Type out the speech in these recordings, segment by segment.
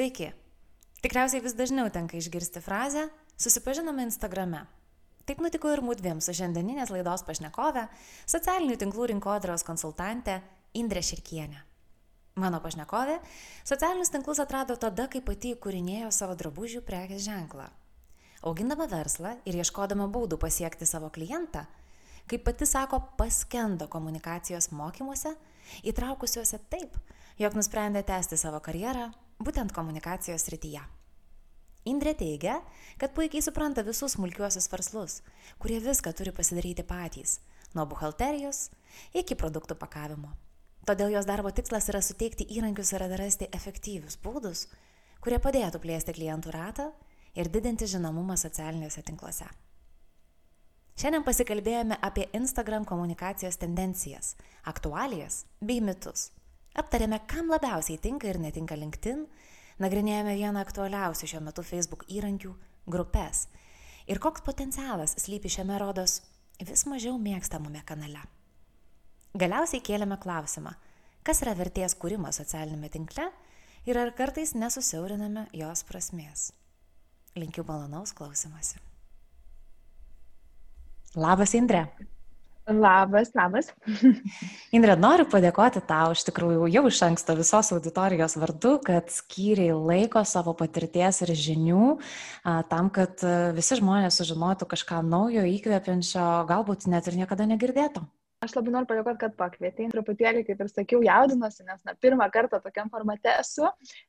Sveiki. Tikriausiai vis dažniau tenka išgirsti frazę susipažinome Instagrame. Taip nutiko ir mūdviem su šiandieninės laidos pašnekove, socialinių tinklų rinkodaros konsultante Indrė Širkienė. Mano pašnekovė socialinius tinklus atrado tada, kai pati įkūrinėjo savo drabužių prekės ženklą. Augindama verslą ir ieškodama būdų pasiekti savo klientą, kaip pati sako, paskendo komunikacijos mokymuose, įtraukusiuose taip, jog nusprendė tęsti savo karjerą būtent komunikacijos srityje. Indrė teigia, kad puikiai supranta visus smulkiuosius verslus, kurie viską turi pasidaryti patys, nuo buhalterijos iki produktų pakavimo. Todėl jos darbo tikslas yra suteikti įrankius ir atrasti efektyvius būdus, kurie padėtų plėsti klientų ratą ir didinti žinomumą socialiniuose tinkluose. Šiandien pasikalbėjome apie Instagram komunikacijos tendencijas, aktualijas bei mitus. Aptarėme, kam labiausiai tinka ir netinka LinkedIn, nagrinėjome vieną aktualiausių šiuo metu Facebook įrankių - grupės. Ir koks potencialas slypi šiame rodos vis mažiau mėgstamame kanale. Galiausiai kėlėme klausimą, kas yra vertės kūrimas socialinėme tinkle ir ar kartais nesusiauriname jos prasmės. Linkiu malonaus klausimasi. Labas, Indrė. Labas, labas. Indrė, noriu padėkoti tau iš tikrųjų jau iš anksto visos auditorijos vardu, kad skyriai laiko savo patirties ir žinių tam, kad visi žmonės sužinotų kažką naujo, įkvepiančio, galbūt net ir niekada negirdėto. Aš labai noriu padėkoti, kad pakvietei. Truputėlį, kaip ir sakiau, jaudinuosi, nes na, pirmą kartą tokiam formate esu.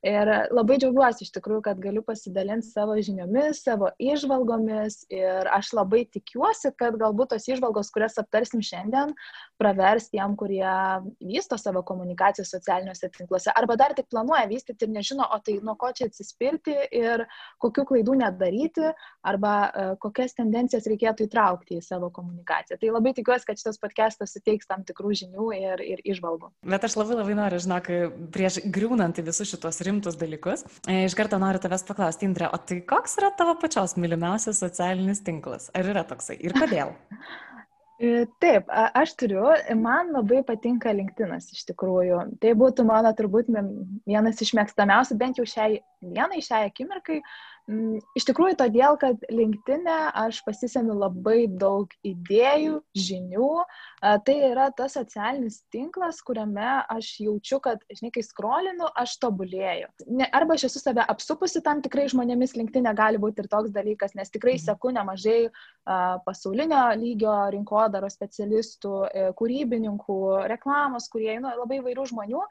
Ir labai džiaugiuosi iš tikrųjų, kad galiu pasidalinti savo žiniomis, savo išvalgomis. Ir aš labai tikiuosi, kad galbūt tos išvalgos, kurias aptarsim šiandien, pravers tiem, kurie vysto savo komunikaciją socialiniuose tinkluose. Arba dar tik planuoja vystyti ir nežino, o tai nuo ko čia atsispirti ir kokių klaidų nedaryti, arba uh, kokias tendencijas reikėtų įtraukti į savo komunikaciją. Tai labai tikiuosi, kad šitas podcast podcastas suteiks tam tikrų žinių ir, ir išvalgų. Bet aš labai labai noriu, žinok, prieš griūnant į visus šitos rimtus dalykus, e, iš karto noriu tavęs paklausti, Indrė, o tai koks yra tavo pačios mylimiausias socialinis tinklas? Ar yra toksai ir kodėl? E, taip, aš turiu, man labai patinka LinkedInas iš tikrųjų. Tai būtų mano turbūt vienas iš mėgstamiausių, bent jau šiai dienai, šiai akimirkai, Mm, iš tikrųjų, todėl, kad LinkedIn'e aš pasisemiu labai daug idėjų, žinių. Tai yra tas socialinis tinklas, kuriame aš jaučiu, kad, žinai, kai skrolinu, aš tobulėju. Ne, arba aš esu save apsupusi tam tikrai žmonėmis, LinkedIn'e gali būti ir toks dalykas, nes tikrai mhm. seku nemažai uh, pasaulinio lygio rinkodaro specialistų, e, kūrybininkų, reklamos, kurie, nu, labai vairių žmonių.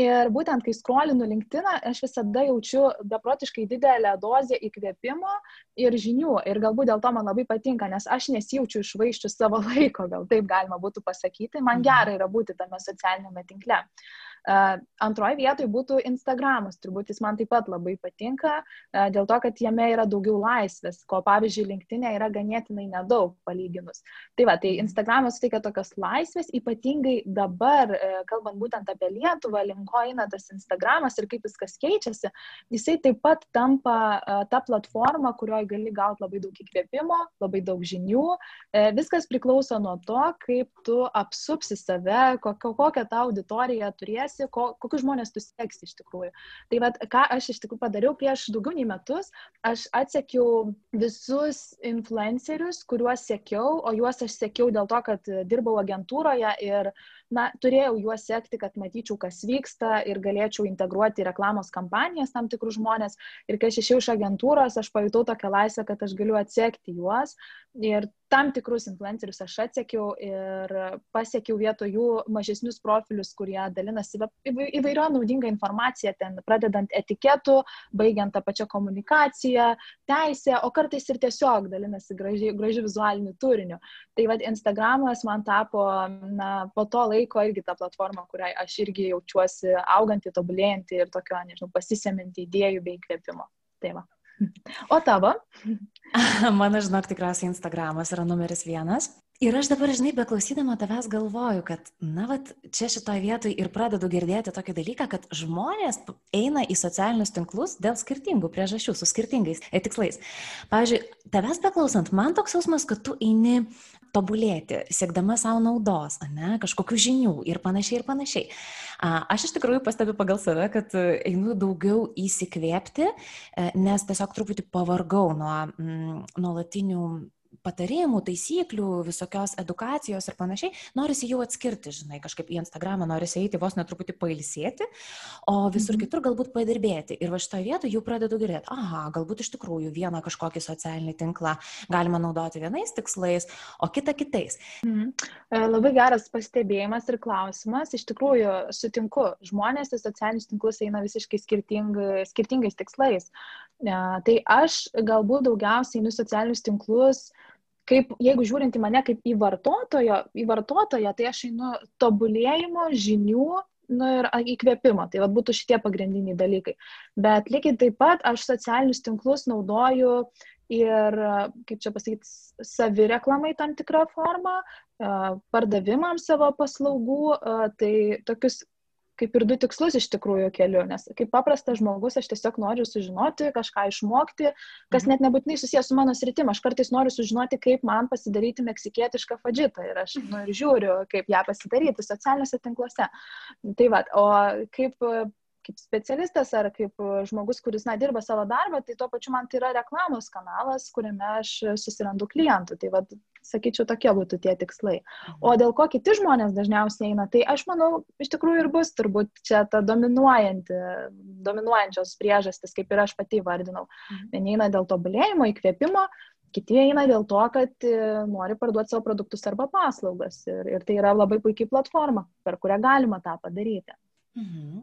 Ir būtent, kai skrolinu LinkedIn, aš visada jaučiu beprotiškai didelę dozę įkvėpimo ir žinių. Ir galbūt dėl to man labai patinka, nes aš nesijaučiu išvaiščių savo laiko, gal taip galima būtų pasakyti. Man mhm. gera yra būti tame socialinėme tinkle. Antroji vietoje būtų Instagramas, turbūt jis man taip pat labai patinka, dėl to, kad jame yra daugiau laisvės, ko pavyzdžiui, linktinė yra ganėtinai nedaug palyginus. Tai va, tai Instagramas suteikia tokios laisvės, ypatingai dabar, kalbant būtent apie Lietuvą, linko eina tas Instagramas ir kaip viskas keičiasi, jisai taip pat tampa ta platforma, kurioje gali gauti labai daug įkvėpimo, labai daug žinių. E, viskas priklauso nuo to, kaip tu apsupsi save, kokią tą auditoriją turėsi renkiesi, ko, kokius žmonės tu seksi iš tikrųjų. Tai vad, ką aš iš tikrųjų padariau prieš daugiau nei metus, aš atsekiau visus influencerius, kuriuos sekiau, o juos aš sekiau dėl to, kad dirbau agentūroje ir na, turėjau juos sekti, kad matyčiau, kas vyksta ir galėčiau integruoti į reklamos kampanijas tam tikrus žmonės. Ir kai aš išėjau iš agentūros, aš pajutau tokią laisvę, kad aš galiu atsekti juos. Ir tam tikrus influencerius aš atsekiau ir pasiekiau vietoj jų mažesnius profilius, kurie dalinasi įvairio naudingą informaciją, ten pradedant etiketų, baigiant tą pačią komunikaciją, teisę, o kartais ir tiesiog dalinasi gražiu vizualiniu turiniu. Tai vad Instagramas man tapo na, po to laiko laiko irgi ta platforma, kuriai aš irgi jaučiuosi auganti, tobulėjanti ir tokio, nežinau, pasiseminti idėjų bei įkvėpimo. Tai va. O tavo? Mano, žinok, tikriausiai Instagramas yra numeris vienas. Ir aš dabar, žinai, beklausydama tavęs galvoju, kad, na, vat, čia šitoje vietoje ir pradedu girdėti tokį dalyką, kad žmonės eina į socialinius tinklus dėl skirtingų priežasčių, su skirtingais e, tikslais. Pavyzdžiui, tavęs beklausant, man toks jausmas, kad tu eini tobulėti, siekdama savo naudos, ne, kažkokių žinių ir panašiai ir panašiai. Aš iš tikrųjų pastebiu pagal save, kad e, einu daugiau įsikvėpti, e, nes tiesiog truputį pavargau nuo mm, nuolatinių patarimų, taisyklių, visokios edukacijos ir panašiai, norisi jau atskirti, žinai, kažkaip į Instagramą norisi eiti vos netruputį pailsėti, o visur mhm. kitur galbūt padirbėti. Ir va šitoje vietoje jau pradedu girdėti, aha, galbūt iš tikrųjų vieną kažkokį socialinį tinklą galima naudoti vienais tikslais, o kitą kitais. Mhm. E, labai geras pastebėjimas ir klausimas. Iš tikrųjų, sutinku, žmonės į socialinius tinklus eina visiškai skirting, skirtingais tikslais. Tai aš galbūt daugiausiai einu socialinius tinklus kaip, jeigu žiūrint į mane kaip į vartotojo, į vartotoją, tai aš einu tobulėjimo, žinių, nu ir įkvėpimo. Tai vat, būtų šitie pagrindiniai dalykai. Bet lygiai taip pat aš socialinius tinklus naudoju ir, kaip čia pasakyti, savireklamai tam tikrą formą, pardavimams savo paslaugų, tai tokius kaip ir du tikslus iš tikrųjų keliu, nes kaip paprastas žmogus aš tiesiog noriu sužinoti, kažką išmokti, kas mhm. net nebūtinai susijęs su mano sritim. Aš kartais noriu sužinoti, kaip man pasidaryti meksikietišką fadžitą ir aš nu, ir žiūriu, kaip ją pasidaryti socialiniuose tinkluose. Tai va, o kaip kaip specialistas ar kaip žmogus, kuris, na, dirba savo darbą, tai tuo pačiu man tai yra reklamos kanalas, kuriame aš susirandu klientų. Tai vad, sakyčiau, tokie būtų tie tikslai. Mhm. O dėl ko kiti žmonės dažniausiai eina, tai aš manau, iš tikrųjų ir bus turbūt čia ta dominuojanti, dominuojančios priežastis, kaip ir aš pati vardinau. Mhm. Vieni eina dėl tobulėjimo, įkvėpimo, kiti eina dėl to, kad e, nori parduoti savo produktus arba paslaugas. Ir, ir tai yra labai puikiai platforma, per kurią galima tą padaryti. Mhm.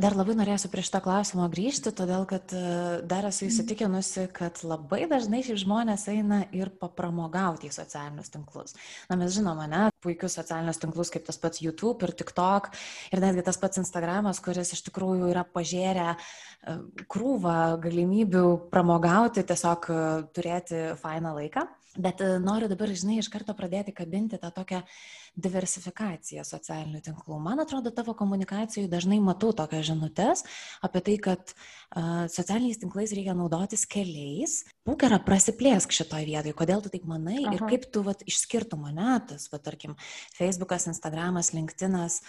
Dar labai norėsiu prie šito klausimo grįžti, todėl kad e, dar esu įsitikinusi, kad labai dažnai šiaip žmonės eina ir papramogauti į socialinius tinklus. Na, mes žinome, ne, puikius socialinius tinklus kaip tas pats YouTube ir TikTok ir netgi tas pats Instagramas, kuris iš tikrųjų yra pažėrę e, krūvą galimybių pramogauti, tiesiog e, turėti fainą laiką. Bet e, noriu dabar, žinai, iš karto pradėti kabinti tą tokią diversifikaciją socialinių tinklų. Man atrodo, tavo komunikacijų dažnai matau tokias žinutės apie tai, kad uh, socialiniais tinklais reikia naudotis keliais. Būk yra prasiplėsk šitoje vietoje, kodėl tu taip manai Aha. ir kaip tu vat, išskirtum mane, tas, va, tarkim, Facebookas, Instagramas, LinkedInas,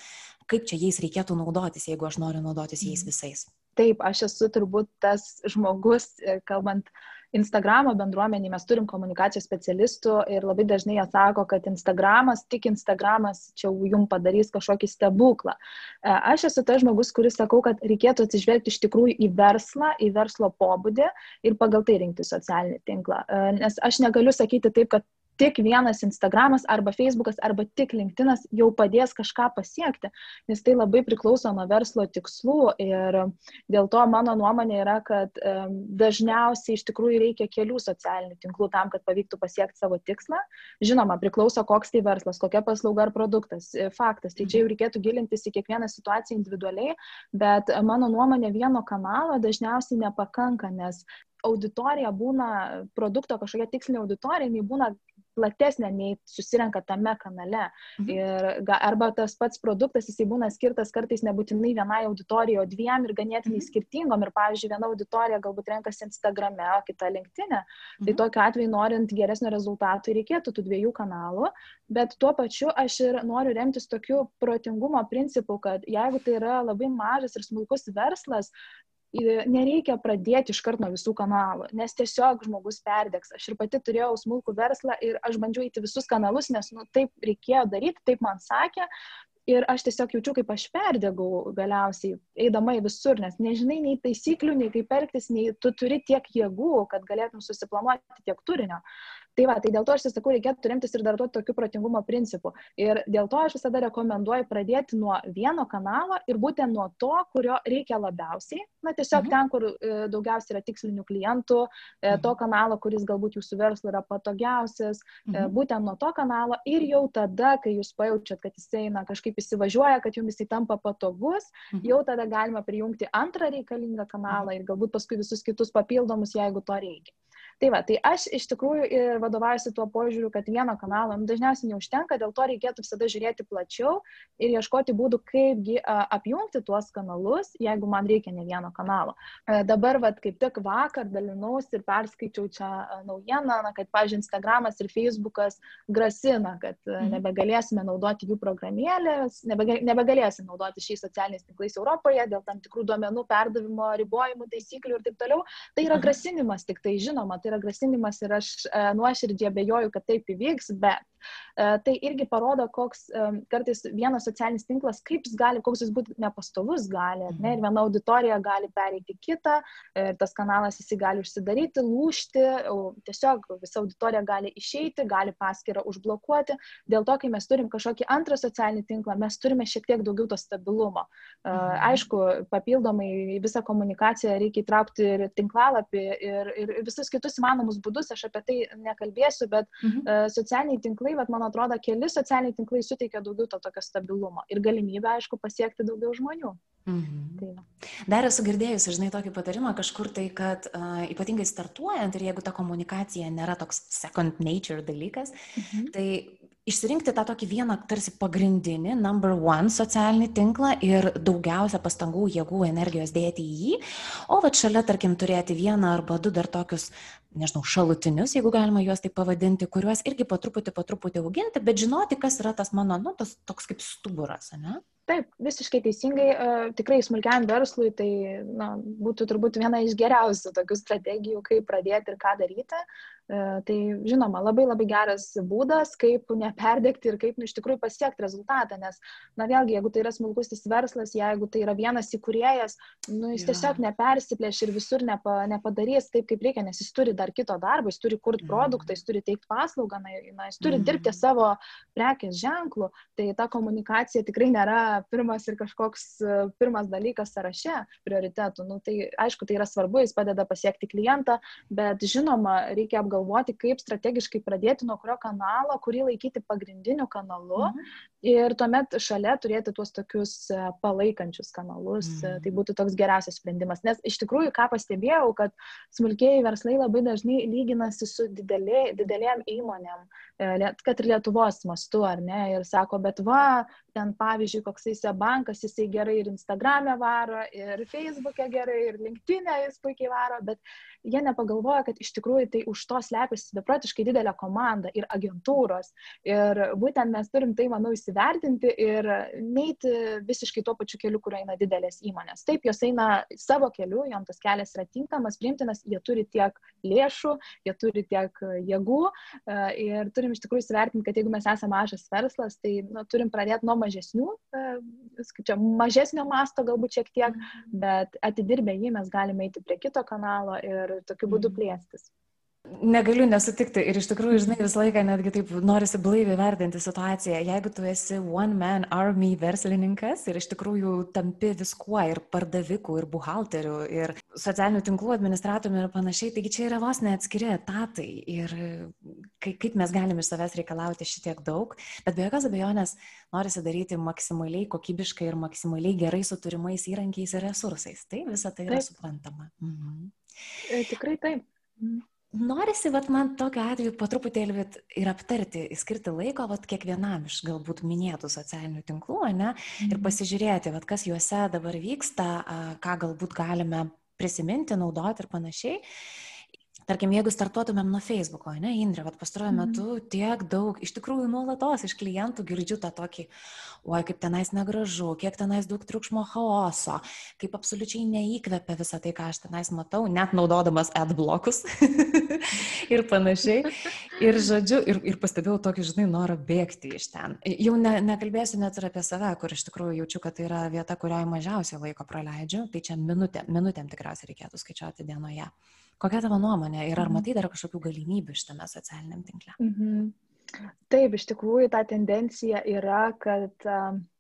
kaip čia jais reikėtų naudotis, jeigu aš noriu naudotis jais mhm. visais. Taip, aš esu turbūt tas žmogus, kalbant uh, Instagramo bendruomenį mes turim komunikacijos specialistų ir labai dažnai jie sako, kad Instagramas, tik Instagramas čia jum padarys kažkokį stebuklą. E, aš esu tas žmogus, kuris sakau, kad reikėtų atsižvelgti iš tikrųjų į verslą, į verslo pobūdį ir pagal tai rinkti socialinį tinklą. E, nes aš negaliu sakyti taip, kad tik vienas Instagramas arba Facebookas arba tik LinkedInas jau padės kažką pasiekti, nes tai labai priklauso nuo verslo tikslų ir dėl to mano nuomonė yra, kad dažniausiai iš tikrųjų reikia kelių socialinių tinklų tam, kad pavyktų pasiekti savo tikslą. Žinoma, priklauso koks tai verslas, kokia paslauga ar produktas. E, faktas, tai čia jau reikėtų gilintis į kiekvieną situaciją individualiai, bet mano nuomonė vieno kanalo dažniausiai nepakanka, nes auditorija būna, produkto kažkokia tikslinė auditorija, jinai būna platesnė nei susirenka tame kanale. Mhm. Ir, arba tas pats produktas, jisai būna skirtas kartais nebūtinai vienai auditorijai, o dviem ir ganėtinai mhm. skirtingom. Ir, pavyzdžiui, viena auditorija galbūt renkasi Instagrame, o kita LinkedIn. E. Tai mhm. tokiu atveju, norint geresnio rezultato, reikėtų tų dviejų kanalų. Bet tuo pačiu aš ir noriu remtis tokiu protingumo principu, kad jeigu tai yra labai mažas ir smulkus verslas, nereikia pradėti iš karto nuo visų kanalų, nes tiesiog žmogus perdegs. Aš ir pati turėjau smulkų verslą ir aš bandžiau įti visus kanalus, nes nu, taip reikėjo daryti, taip man sakė. Ir aš tiesiog jaučiu, kaip aš perdegau galiausiai, eidama į visur, nes nežinai nei taisyklių, nei kaip elgtis, nei tu turi tiek jėgų, kad galėtum susiplanuoti tiek turinio. Tai va, tai dėl to aš sakau, reikėtų remtis ir dar to tokiu protingumo principu. Ir dėl to aš visada rekomenduoju pradėti nuo vieno kanalo ir būtent nuo to, kurio reikia labiausiai. Na, tiesiog mhm. ten, kur e, daugiausiai yra tikslinių klientų, e, mhm. to kanalo, kuris galbūt jūsų verslui yra patogiausias, e, mhm. būtent nuo to kanalo ir jau tada, kai jūs pajaučiat, kad jisai na, kažkaip įsivažiuoja, kad jums jisai tampa patogus, mhm. jau tada galima prijungti antrą reikalingą kanalą mhm. ir galbūt paskui visus kitus papildomus, jeigu to reikia. Tai va, tai aš iš tikrųjų ir vadovaujuosi tuo požiūriu, kad vieno kanalo nu, dažniausiai neužtenka, dėl to reikėtų visada žiūrėti plačiau ir ieškoti būdų, kaipgi apjungti tuos kanalus, jeigu man reikia ne vieno kanalo. Dabar, va, kaip tik vakar dalinausi ir perskaičiau čia naujieną, na, kad, pažiūrėjau, Instagramas ir Facebookas grasina, kad mhm. nebegalėsime naudoti jų programėlės, nebegalėsime naudoti šiais socialiniais tinklais Europoje dėl tam tikrų duomenų perdavimo ribojimų, taisyklių ir taip toliau. Tai yra mhm. grasinimas, tik tai žinoma, tai yra grasinimas ir aš e, nuoširdžiai abejoju, kad taip įvyks, bet tai irgi parodo, koks e, kartais vienas socialinis tinklas, kaip jis gali, koks jis būtų nepastovus gali, ne, ir viena auditorija gali pereiti kitą, ir tas kanalas jisai gali užsidaryti, lūšti, tiesiog visa auditorija gali išeiti, gali paskirą užblokuoti. Dėl to, kai mes turim kažkokį antrą socialinį tinklą, mes turime šiek tiek daugiau to stabilumo. Mhm. Aišku, papildomai į visą komunikaciją reikia įtraukti ir tinklalapį, ir, ir visus kitus įmanomus būdus, aš apie tai nekalbėsiu, bet mhm. socialiniai tinklai, bet man atrodo, keli socialiniai tinklai suteikia daugiau to tokio stabilumo ir galimybę, aišku, pasiekti daugiau žmonių. Mhm. Tai. Dar esu girdėjusi, žinai, tokį patarimą kažkur tai, kad uh, ypatingai startuojant ir jeigu ta komunikacija nėra toks second nature dalykas, mhm. tai išsirinkti tą tokį vieną tarsi pagrindinį, number one socialinį tinklą ir daugiausia pastangų, jėgų, energijos dėti į jį, o va šalia, tarkim, turėti vieną arba du dar tokius, nežinau, šalutinius, jeigu galima juos taip pavadinti, kuriuos irgi po truputį, po truputį auginti, bet žinoti, kas yra tas mano, nu, tas toks kaip stuburas, ne? Taip, visiškai teisingai, tikrai smulkiam verslui tai na, būtų turbūt viena iš geriausių tokių strategijų, kaip pradėti ir ką daryti. E, tai žinoma, labai labai geras būdas, kaip neperdegti ir kaip nu, iš tikrųjų pasiekti rezultatą, nes, na vėlgi, jeigu tai yra smulkusis verslas, jeigu tai yra vienas įkūrėjas, nu, jis ja. tiesiog nepersiplėš ir visur nepa, nepadarys taip, kaip reikia, nes jis turi dar kito darbo, jis turi kurti produktą, jis turi teikti paslaugą, na, na, jis turi mm. dirbti savo prekės ženklų, tai ta komunikacija tikrai nėra pirmas ir kažkoks e, pirmas dalykas sąraše prioritetų. Nu, tai aišku, tai yra svarbu, jis padeda pasiekti klientą, bet žinoma, reikia apgalvoti, galvoti, kaip strategiškai pradėti nuo kurio kanalo, kurį laikyti pagrindiniu kanalu mhm. Ir tuomet šalia turėti tuos tokius e, palaikančius kanalus. E, mhm. Tai būtų toks geriausias sprendimas. Nes iš tikrųjų, ką pastebėjau, kad smulkiai verslai labai dažnai lyginasi su didelė, didelėm įmonėm, e, kad ir Lietuvos mastu, ar ne, ir sako, bet va, ten pavyzdžiui, koks jis bankas, jisai gerai ir Instagram'e varo, ir Facebook'e gerai, ir LinkedIn'e jis puikiai varo, bet jie nepagalvoja, kad iš tikrųjų tai už to slepiasi beprotiškai didelė komanda ir agentūros. Ir būtent mes turim tai, manau, įsivertinti ir neiti visiškai tuo pačiu keliu, kur eina didelės įmonės. Taip, jos eina savo keliu, jom tas kelias yra tinkamas, priimtinas, jie turi tiek lėšų, jie turi tiek jėgų e, ir turim iš tikrųjų įsivertinti, kad jeigu mes esame mažas verslas, tai nu, turim pradėti nuo mažesnių, e, čia, mažesnio masto galbūt šiek tiek, mhm. bet atidirbę jį mes galime eiti prie kito kanalo ir ir tokiu būdu mhm. plėstis. Negaliu nesutikti ir iš tikrųjų, žinai, visą laiką netgi taip norisi blaiviai vertinti situaciją. Jeigu tu esi one man army verslininkas ir iš tikrųjų tampi viskuo ir pardavikų, ir buhalterių, ir socialinių tinklų administratoriumi ir panašiai, taigi čia yra vos neatskiri etatai ir kaip mes galime iš savęs reikalauti šitiek daug, bet be jokios abejonės norisi daryti maksimaliai kokybiškai ir maksimaliai gerai su turimais įrankiais ir resursais. Tai visa tai yra taip. suprantama. Mhm. E, tikrai taip. Mhm. Norisi, vat, man tokiu atveju po truputėlį vat, ir aptarti, skirti laiko vat, kiekvienam iš galbūt minėtų socialinių tinklų, ne, mhm. ir pasižiūrėti, vat, kas juose dabar vyksta, ką galbūt galime prisiminti, naudoti ir panašiai tarkim, jeigu startuotumėm nuo Facebook'o, ne, Indrė, bet pastaruoju mm. metu tiek daug, iš tikrųjų nuolatos iš klientų girdžiu tą tokį, oi, kaip tenais negražu, kiek tenais daug triukšmo chaoso, kaip absoliučiai neįkvepia visą tai, ką aš tenais matau, net naudodamas adblokus ir panašiai. Ir žodžiu, ir, ir pastebėjau tokį, žinai, norą bėgti iš ten. Jau ne, nekalbėsiu net ir apie save, kur iš tikrųjų jaučiu, kad tai yra vieta, kurioje mažiausiai laiko praleidžiu, tai čia minutė, minutėm tikriausiai reikėtų skaičiuoti dienoje. Kokia tavo nuomonė ir ar mhm. matai dar kažkokių galimybių šitame socialiniam tinkle? Mhm. Taip, iš tikrųjų ta tendencija yra, kad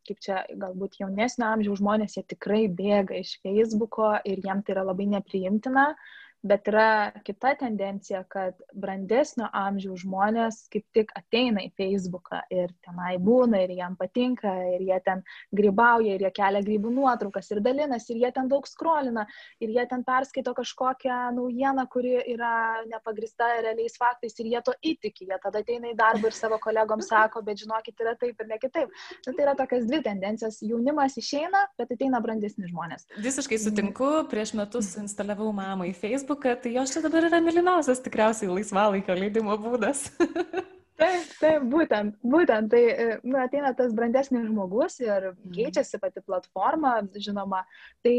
kaip čia galbūt jaunesnio amžiaus žmonės, jie tikrai bėga iš Facebooko ir jiem tai yra labai nepriimtina. Uh, bet yra kita tendencija, kad brandesnio amžiaus žmonės kaip tik ateina į Facebooką ir tenai būna ir jam patinka ir jie ten grybauja ir jie kelia grybų nuotraukas ir dalinasi ir jie ten daug skrolina ir jie ten perskaito kažkokią naujieną, kuri yra nepagrista realiais faktais ir jie to įtiki. Jie tada ateina į darbą ir savo kolegom sako, bet žinokit, yra taip ir ne kitaip. Nu, tai yra tokias dvi tendencijos. Jaunimas išeina, bet ateina brandesni žmonės. Visiškai sutinku, prieš metus instaliavau mamą į Facebook Facebooką, tai jos čia dabar yra mylimiausias tikriausiai laisvalaikio leidimo būdas. Taip, taip, būtent, būtent, tai e, nu, ateina tas brandesnis žmogus ir mhm. keičiasi pati platforma, žinoma. Tai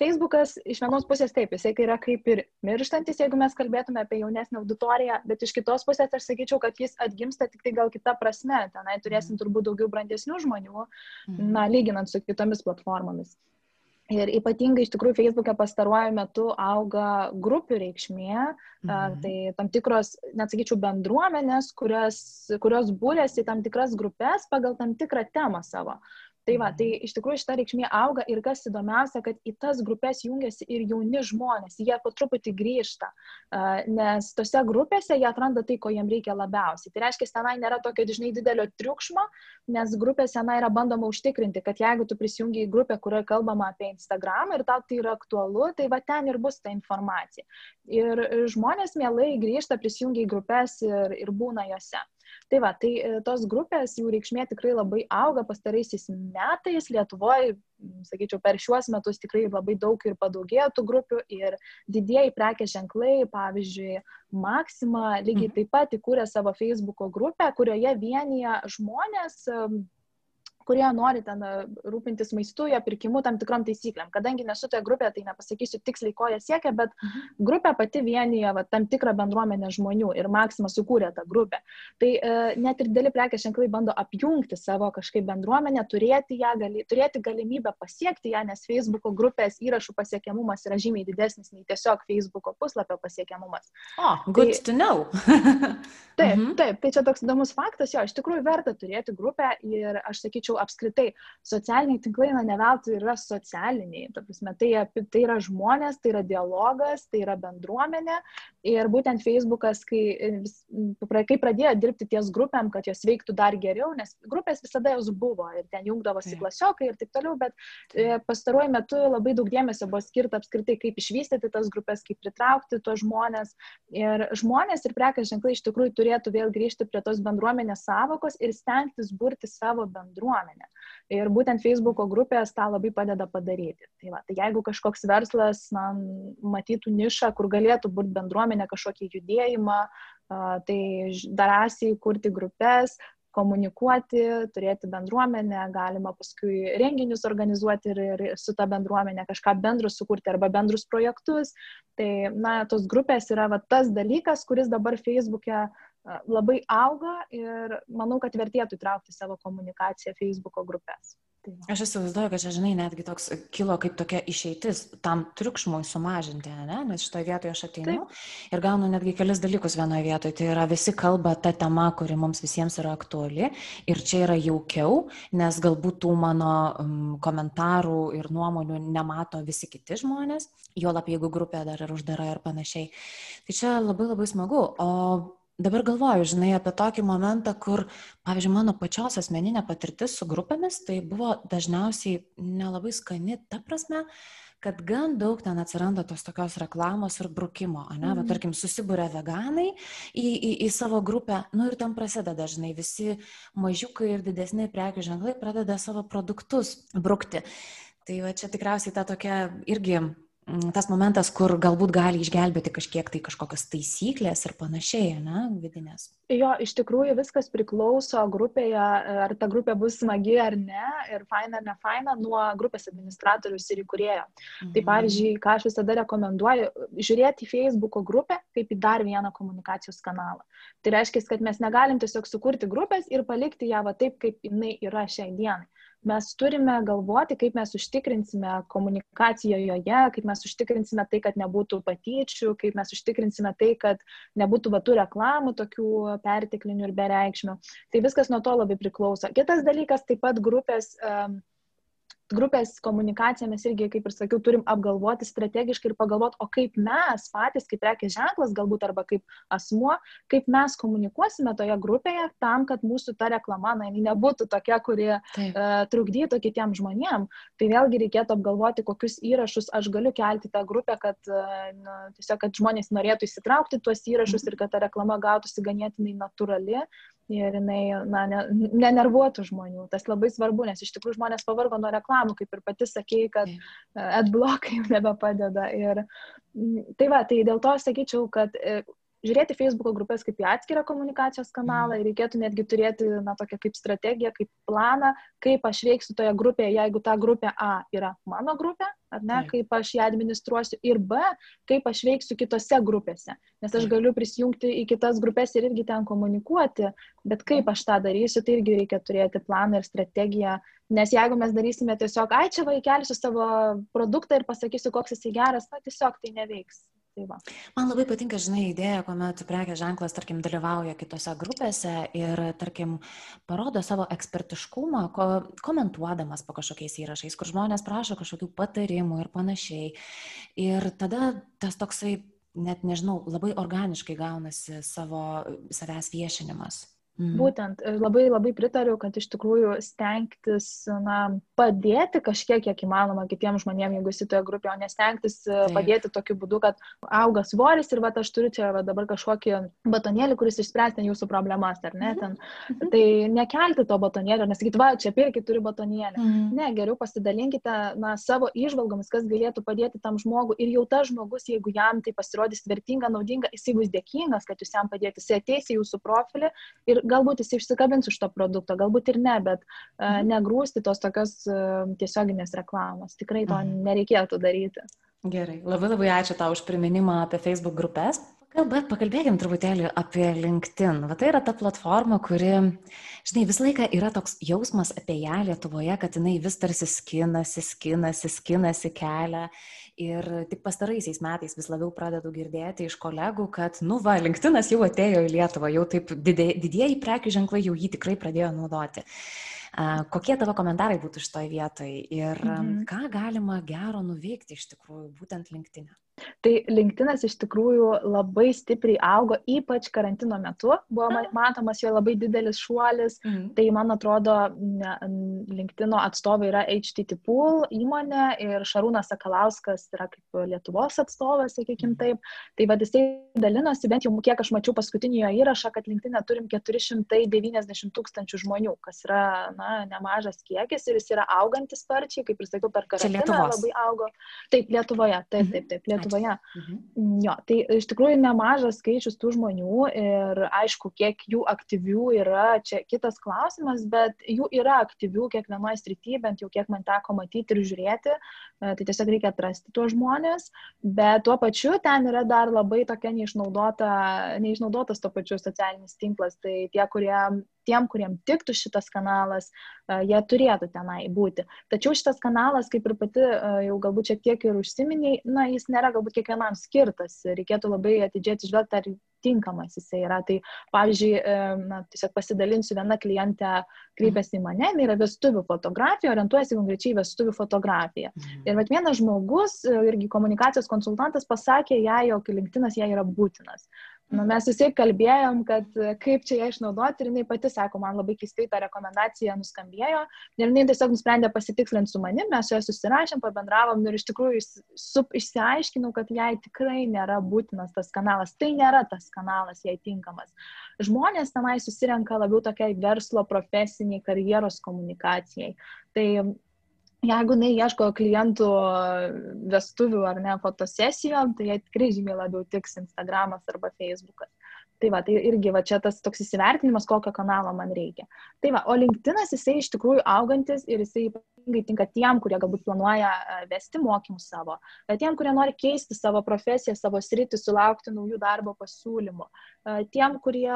Facebookas iš vienos pusės taip, jisai yra kaip ir mirštantis, jeigu mes kalbėtume apie jaunesnę auditoriją, bet iš kitos pusės aš sakyčiau, kad jis atgimsta tik tai gal kita prasme, tenai turėsim mhm. turbūt daugiau brandesnių žmonių, mhm. na, lyginant su kitomis platformomis. Ir ypatingai iš tikrųjų Facebook'e pastaruoju metu auga grupių reikšmė, mhm. tai tam tikros, net sakyčiau, bendruomenės, kurios, kurios būrėsi tam tikras grupės pagal tam tikrą temą savo. Tai va, tai iš tikrųjų šita reikšmė auga ir kas įdomiausia, kad į tas grupės jungiasi ir jauni žmonės, jie po truputį grįžta, nes tose grupėse jie atranda tai, ko jiems reikia labiausiai. Tai reiškia, tenai nėra tokio dažnai didelio triukšmo, nes grupėse tenai yra bandoma užtikrinti, kad jeigu tu prisijungi į grupę, kurioje kalbama apie Instagram ir tau tai yra aktualu, tai va ten ir bus ta informacija. Ir žmonės mielai grįžta, prisijungia į grupės ir, ir būna jose. Tai va, tai e, tos grupės, jų reikšmė tikrai labai auga pastaraisiais metais Lietuvoje, sakyčiau, per šiuos metus tikrai labai daug ir padaugėjo tų grupių ir didieji prekės ženklai, pavyzdžiui, Maxima lygiai mhm. taip pat įkūrė savo Facebook'o grupę, kurioje vienyje žmonės kurie nori ten e, rūpintis maistu, jo pirkimu tam tikrom taisyklėm. Kadangi nesu toje grupėje, tai nepasakysiu tiksliai, ko jie siekia, bet mhm. grupė pati vienyje va, tam tikrą bendruomenę žmonių ir Maksima sukūrė tą grupę. Tai e, net ir dėli prekės ženklai bando apjungti savo kažkaip bendruomenę, turėti, ją, gali, turėti galimybę pasiekti ją, nes Facebook grupės įrašų pasiekiamumas yra žymiai didesnis nei tiesiog Facebook puslapio pasiekiamumas. O, oh, good tai, to know. taip, mhm. taip, tai čia toks įdomus faktas, jo, iš tikrųjų verta turėti grupę ir aš sakyčiau, apskritai socialiniai tinklai, na, ne veltui yra socialiniai. Ta prasme, tai, tai yra žmonės, tai yra dialogas, tai yra bendruomenė. Ir būtent Facebookas, kai, kai pradėjo dirbti ties grupėm, kad jos veiktų dar geriau, nes grupės visada jos buvo ir ten jungdavosi klasiokai ir taip toliau, bet e, pastaruoju metu labai daug dėmesio buvo skirta apskritai, kaip išvystyti tas grupės, kaip pritraukti tuos žmonės. Ir žmonės ir prekės ženklai iš tikrųjų turėtų vėl grįžti prie tos bendruomenės savokos ir stengtis burti savo bendruomenę bendruomenę. Ir būtent Facebook'o grupės tą labai padeda padaryti. Tai, va, tai jeigu kažkoks verslas na, matytų nišą, kur galėtų būti bendruomenė kažkokį judėjimą, tai drąsiai kurti grupės, komunikuoti, turėti bendruomenę, galima paskui renginius organizuoti ir, ir su ta bendruomenė kažką bendrus sukurti arba bendrus projektus. Tai, na, tos grupės yra va, tas dalykas, kuris dabar Facebook'e labai auga ir manau, kad vertėtų įtraukti savo komunikaciją Facebook'o grupės. Tai aš įsivaizduoju, kad čia, žinai, netgi toks kilo kaip tokia išeitis tam triukšmui sumažinti, ne? nes šitoje vietoje aš ateinu Taip. ir gaunu netgi kelis dalykus vienoje vietoje. Tai yra visi kalba tą temą, kuri mums visiems yra aktuali ir čia yra jaukiau, nes galbūt tų mano komentarų ir nuomonių nemato visi kiti žmonės, juolap jeigu grupė dar yra uždara ir panašiai. Tai čia labai labai smagu. O dabar galvoju, žinai, apie tokį momentą, kur, pavyzdžiui, mano pačios asmeninė patirtis su grupėmis, tai buvo dažniausiai nelabai skani, ta prasme, kad gan daug ten atsiranda tos tokios reklamos ir brukimo, ne, mm. va, mhm. tarkim, susibūrė veganai į, į, į savo grupę, nu ir ten prasideda dažnai visi mažiukai ir didesni prekių ženklai pradeda savo produktus brukti. Tai va čia tikriausiai ta tokia irgi tas momentas, kur galbūt gali išgelbėti kažkiek tai kažkokias taisyklės ir panašiai, ne, vidinės. Jo, iš tikrųjų viskas priklauso grupėje, ar ta grupė bus smagi ar ne, ir faina ar ne faina, nuo grupės administratorius ir įkurėjo. Mhm. Tai pavyzdžiui, ką aš visada rekomenduoju, žiūrėti į Facebook grupę kaip į dar vieną komunikacijos kanalą. Tai reiškia, kad mes negalim tiesiog sukurti grupės ir palikti ją va taip, kaip jinai yra šiai dienai mes turime galvoti, kaip mes užtikrinsime komunikaciją joje, kaip mes užtikrinsime tai, kad nebūtų patyčių, kaip mes užtikrinsime tai, kad nebūtų vatų reklamų tokių perteklinių ir bereikšmių. Tai viskas nuo to labai priklauso. Kitas dalykas, taip pat grupės. Um, grupės komunikaciją mes irgi, kaip ir sakiau, turim apgalvoti strategiškai ir pagalvoti, o kaip mes patys, kaip prekės ženklas galbūt arba kaip asmuo, kaip mes komunikuosime toje grupėje tam, kad mūsų ta reklama na, nebūtų tokia, kuri Taip. uh, trukdytų kitiems žmonėms. Tai vėlgi reikėtų apgalvoti, kokius įrašus aš galiu kelti tą grupę, kad, uh, na, tiesiog, kad žmonės norėtų įsitraukti tuos įrašus mhm. ir kad ta reklama gautųsi ganėtinai natūrali ir jinai, na, ne, nenervuotų žmonių. Tas labai svarbu, nes iš tikrųjų žmonės pavargo nuo reklamų, kaip ir pati sakėjai, kad adblokai jau nebepadeda. Ir tai va, tai dėl to sakyčiau, kad e, žiūrėti Facebook grupės kaip į atskirą komunikacijos kanalą ir reikėtų netgi turėti, na, tokią kaip strategiją, kaip planą, kaip aš veiksiu toje grupėje, jeigu ta grupė A yra mano grupė, ar ne, Taip. kaip aš ją administruosiu ir B, kaip aš veiksiu kitose grupėse. Nes aš galiu prisijungti į kitas grupės ir irgi ten komunikuoti, bet kaip aš tą darysiu, tai irgi reikia turėti planą ir strategiją. Nes jeigu mes darysime tiesiog, ai čia vaikelsiu savo produktą ir pasakysiu, koks jisai geras, na tiesiog tai neveiks. Tai va. Man labai patinka, žinai, idėja, kuomet prekės ženklas, tarkim, dalyvauja kitose grupėse ir, tarkim, parodo savo ekspertiškumą, ko, komentuodamas po kažkokiais įrašais, kur žmonės prašo kažkokių patarimų ir panašiai. Ir tada tas toksai, net nežinau, labai organiškai gaunasi savo savęs viešinimas. Mhm. Būtent labai labai pritariu, kad iš tikrųjų stengtis na, padėti kažkiek, kiek įmanoma kitiems žmonėms, jeigu esi toje grupėje, o nestengtis e, Taip. padėti tokiu būdu, kad auga svoris ir va, aš turiu čia va, dabar kažkokį batonėlį, kuris išspręs ten jūsų problemas, ar ne? Mhm. Ten. Mhm. Tai nekelti to batonėlio, nesakyti, va, čia pirkit, turiu batonėlį. Mhm. Ne, geriau pasidalinkite na, savo išvalgomis, kas galėtų padėti tam žmogui ir jau tas žmogus, jeigu jam tai pasirodys vertinga, naudinga, jisai bus dėkingas, kad jūs jam padėti, jisai ateis į jūsų profilį ir galbūt jis išsikabins iš to produkto, galbūt ir ne, bet uh, negrūsti tos tokios uh, tiesioginės reklamos. Tikrai to mhm. nereikėtų daryti. Gerai, labai labai ačiū tau už priminimą apie Facebook grupės. Bet pakalbėkim truputėlį apie LinkedIn. Va tai yra ta platforma, kuri, žinai, visą laiką yra toks jausmas apie ją Lietuvoje, kad jinai vis tarsi skinasi, skinasi, skinasi kelią. Ir tik pastaraisiais metais vis labiau pradedu girdėti iš kolegų, kad, nu va, LinkedInas jau atėjo į Lietuvą, jau taip didieji prekių ženklai jau jį tikrai pradėjo naudoti. Kokie tavo komentarai būtų šitoje vietoje ir mhm. ką galima gero nuveikti iš tikrųjų būtent LinkedIn'e? Tai LinkedInas iš tikrųjų labai stipriai augo, ypač karantino metu, buvo matomas jo labai didelis šuolis. Mhm. Tai man atrodo, LinkedIno atstovai yra HTT Pool įmonė ir Šarūnas Sakalauskas yra kaip Lietuvos atstovas, sakykim mhm. taip. Tai vad jisai dalinosi, bent jau kiek aš mačiau paskutinį jo įrašą, kad LinkedIn'e turim 490 tūkstančių žmonių, kas yra na, nemažas kiekis ir jis yra augantis sparčiai, kaip ir sakiau, per karantiną labai augo. Taip, Lietuvoje, taip, taip, taip, Lietuvoje. Lietuvoje. Mhm. Jo, tai iš tikrųjų nemažas skaičius tų žmonių ir aišku, kiek jų aktyvių yra, čia kitas klausimas, bet jų yra aktyvių kiekvienoje srityje, bent jau kiek man teko matyti ir žiūrėti, e, tai tiesiog reikia atrasti tuos žmonės, bet tuo pačiu ten yra dar labai tokia neišnaudota, neišnaudotas tuo pačiu socialinis tinklas, tai tie, kurie tiem, kuriem tiktų šitas kanalas, jie turėtų tenai būti. Tačiau šitas kanalas, kaip ir pati jau galbūt šiek tiek ir užsiminiai, na, jis nėra galbūt kiekvienam skirtas. Reikėtų labai atidžiai atsižvelgti, ar tinkamas jisai yra. Tai pavyzdžiui, na, tiesiog pasidalinsiu, viena klientė kreipėsi į mane, jinai yra vestuvių fotografija, orientuojasi konkrečiai vestuvių fotografiją. Mhm. Ir vat, vienas žmogus, irgi komunikacijos konsultantas, pasakė jai, jog LinkedInas jai yra būtinas. Nu, mes visi kalbėjom, kad e, kaip čia ją išnaudoti ir jinai pati sako, man labai keistai ta rekomendacija nuskambėjo ir jinai tiesiog nusprendė pasitikslinti su manim, mes su ja susirašėm, pabendravom ir iš tikrųjų išsiaiškinau, kad jai tikrai nėra būtinas tas kanalas, tai nėra tas kanalas jai tinkamas. Žmonės tenai susirenka labiau tokiai verslo, profesiniai, karjeros komunikacijai. Tai jeigu jinai ieško klientų vestuvių ar ne fotosesijom, tai jie tikrai žymiai labiau tiks Instagramas arba Facebookas. Tai va, tai irgi va čia tas toks įsivertinimas, kokio kanalo man reikia. Tai va, o LinkedInas jisai iš tikrųjų augantis ir jisai ypatingai tinka tiem, kurie galbūt planuoja e, vesti mokymus savo, tiem, kurie nori keisti savo profesiją, savo sritį, sulaukti naujų darbo pasiūlymų, e, tiem, kurie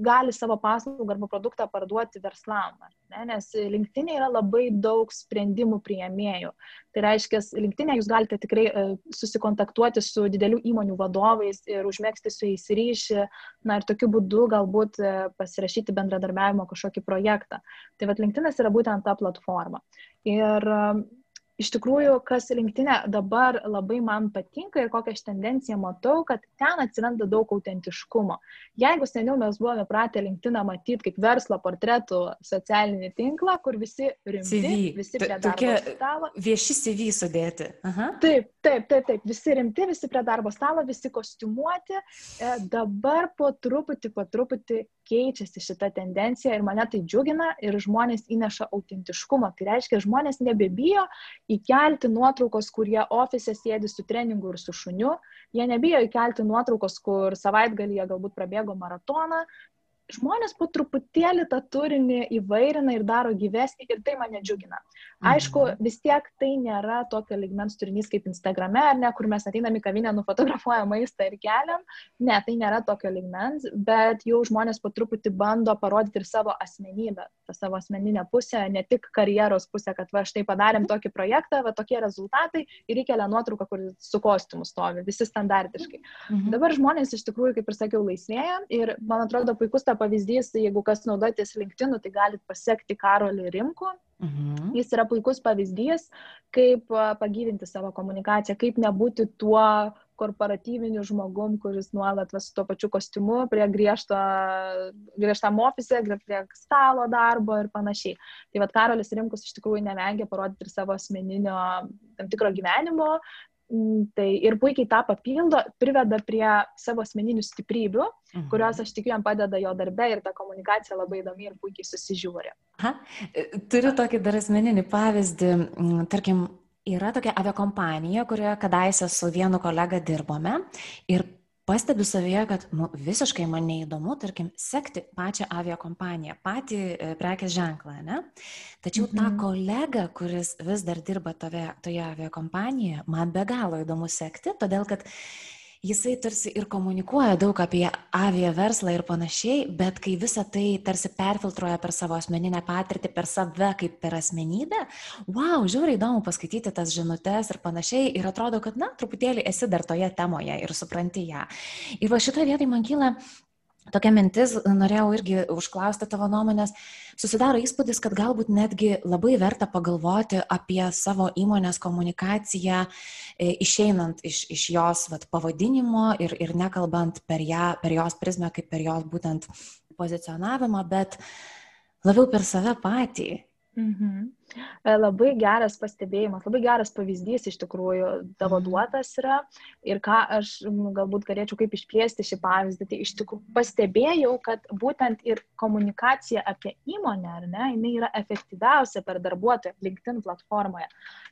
gali savo paslaugą arba produktą parduoti verslam. Ne? Nes linktinė yra labai daug sprendimų prieėmėjų. Tai reiškia, linktinė jūs galite tikrai e, susikontaktuoti su didelių įmonių vadovais ir užmėgsti su jais ryšį, na ir tokiu būdu galbūt pasirašyti bendradarbiavimo kažkokį projektą. Tai vad linktinas yra būtent ta platforma. Ir um, iš tikrųjų, kas linktinė dabar labai man patinka ir kokią aš tendenciją matau, kad ten atsiranda daug autentiškumo. Jeigu seniau mes buvome pratę linktiną matyti kaip verslo portretų socialinį tinklą, kur visi rimti, CV. visi prie darbo stalo. Vieši CV sudėti. Aha. Taip, taip, taip, taip, visi rimti, visi prie darbo stalo, visi kostiumuoti. E, dabar po truputį, po truputį keičiasi šita tendencija ir mane tai džiugina ir žmonės įneša autentiškumą. Tai reiškia, žmonės nebebijo įkelti nuotraukos, kurie ofise sėdi su treningu ir su šuniu, jie nebijo įkelti nuotraukos, kur savaitgalyje galbūt prabėgo maratoną, žmonės po truputėlį tą turinį įvairina ir daro gyvesnį ir tai mane džiugina. Aišku, mhm. vis tiek tai nėra tokio ligmens turinys kaip Instagrame, ar ne, kur mes ateinam į kavinę, nufotografuojam maistą ir keliam. Ne, tai nėra tokio ligmens, bet jau žmonės po truputį bando parodyti ir savo asmenybę, tą savo asmeninę pusę, ne tik karjeros pusę, kad va štai padarėm tokį projektą, va tokie rezultatai ir įkelia nuotrauką, kur su kostiumu stovi, visi standartiškai. Mhm. Dabar žmonės iš tikrųjų, kaip ir sakiau, laisvėja ir man atrodo puikus ta pavyzdys, jeigu kas naudojatės LinkedIn, tai galite pasiekti Karolį Rimku. Mhm. Jis yra puikus pavyzdys, kaip pagyvinti savo komunikaciją, kaip nebūti tuo korporatyviniu žmogum, kuris nuolat va, su tuo pačiu kostiumu prie griežto, griežtam ofise, prie stalo darbo ir panašiai. Tai vad Karolis Rimkus iš tikrųjų nevengia parodyti ir savo asmeninio tam tikro gyvenimo, tai ir puikiai tą papildo, priveda prie savo asmeninių stiprybių, mhm. kurios aš tikiu jam padeda jo darbe ir ta komunikacija labai įdomi ir puikiai susižiūri. Aha. E, turiu tokį dar asmeninį pavyzdį, mm, tarkim, yra tokia aviakompanija, kurioje kadaise su vienu kolega dirbome ir pastebiu savyje, kad nu, visiškai man neįdomu, tarkim, sekti pačią aviakompaniją, patį e, prekės ženklą, ne? Tačiau mhm. tą kolegą, kuris vis dar dirba toje, toje aviakompanijoje, man be galo įdomu sekti, todėl kad jisai tarsi ir komunikuoja daug apie avia verslą ir panašiai, bet kai visą tai tarsi perfiltruoja per savo asmeninę patirtį, per save kaip per asmenybę, wow, žiūri įdomu paskaityti tas žinutės ir panašiai ir atrodo, kad, na, truputėlį esi dar toje temoje ir supranti ją. Ir va šitoje vietoje man kyla Tokia mintis, norėjau irgi užklausti tavo nuomonės, susidaro įspūdis, kad galbūt netgi labai verta pagalvoti apie savo įmonės komunikaciją, e, išeinant iš, iš jos vat, pavadinimo ir, ir nekalbant per, ją, per jos prizmę kaip per jos būtent pozicionavimą, bet labiau per save patį. Mhm. E, labai geras pastebėjimas, labai geras pavyzdys iš tikrųjų tavo mhm. duotas yra ir ką aš galbūt galėčiau kaip išplėsti šį pavyzdį. Tai iš tikrųjų pastebėjau, kad būtent ir komunikacija apie įmonę, ar ne, jinai yra efektyviausia per darbuotoją LinkedIn platformoje.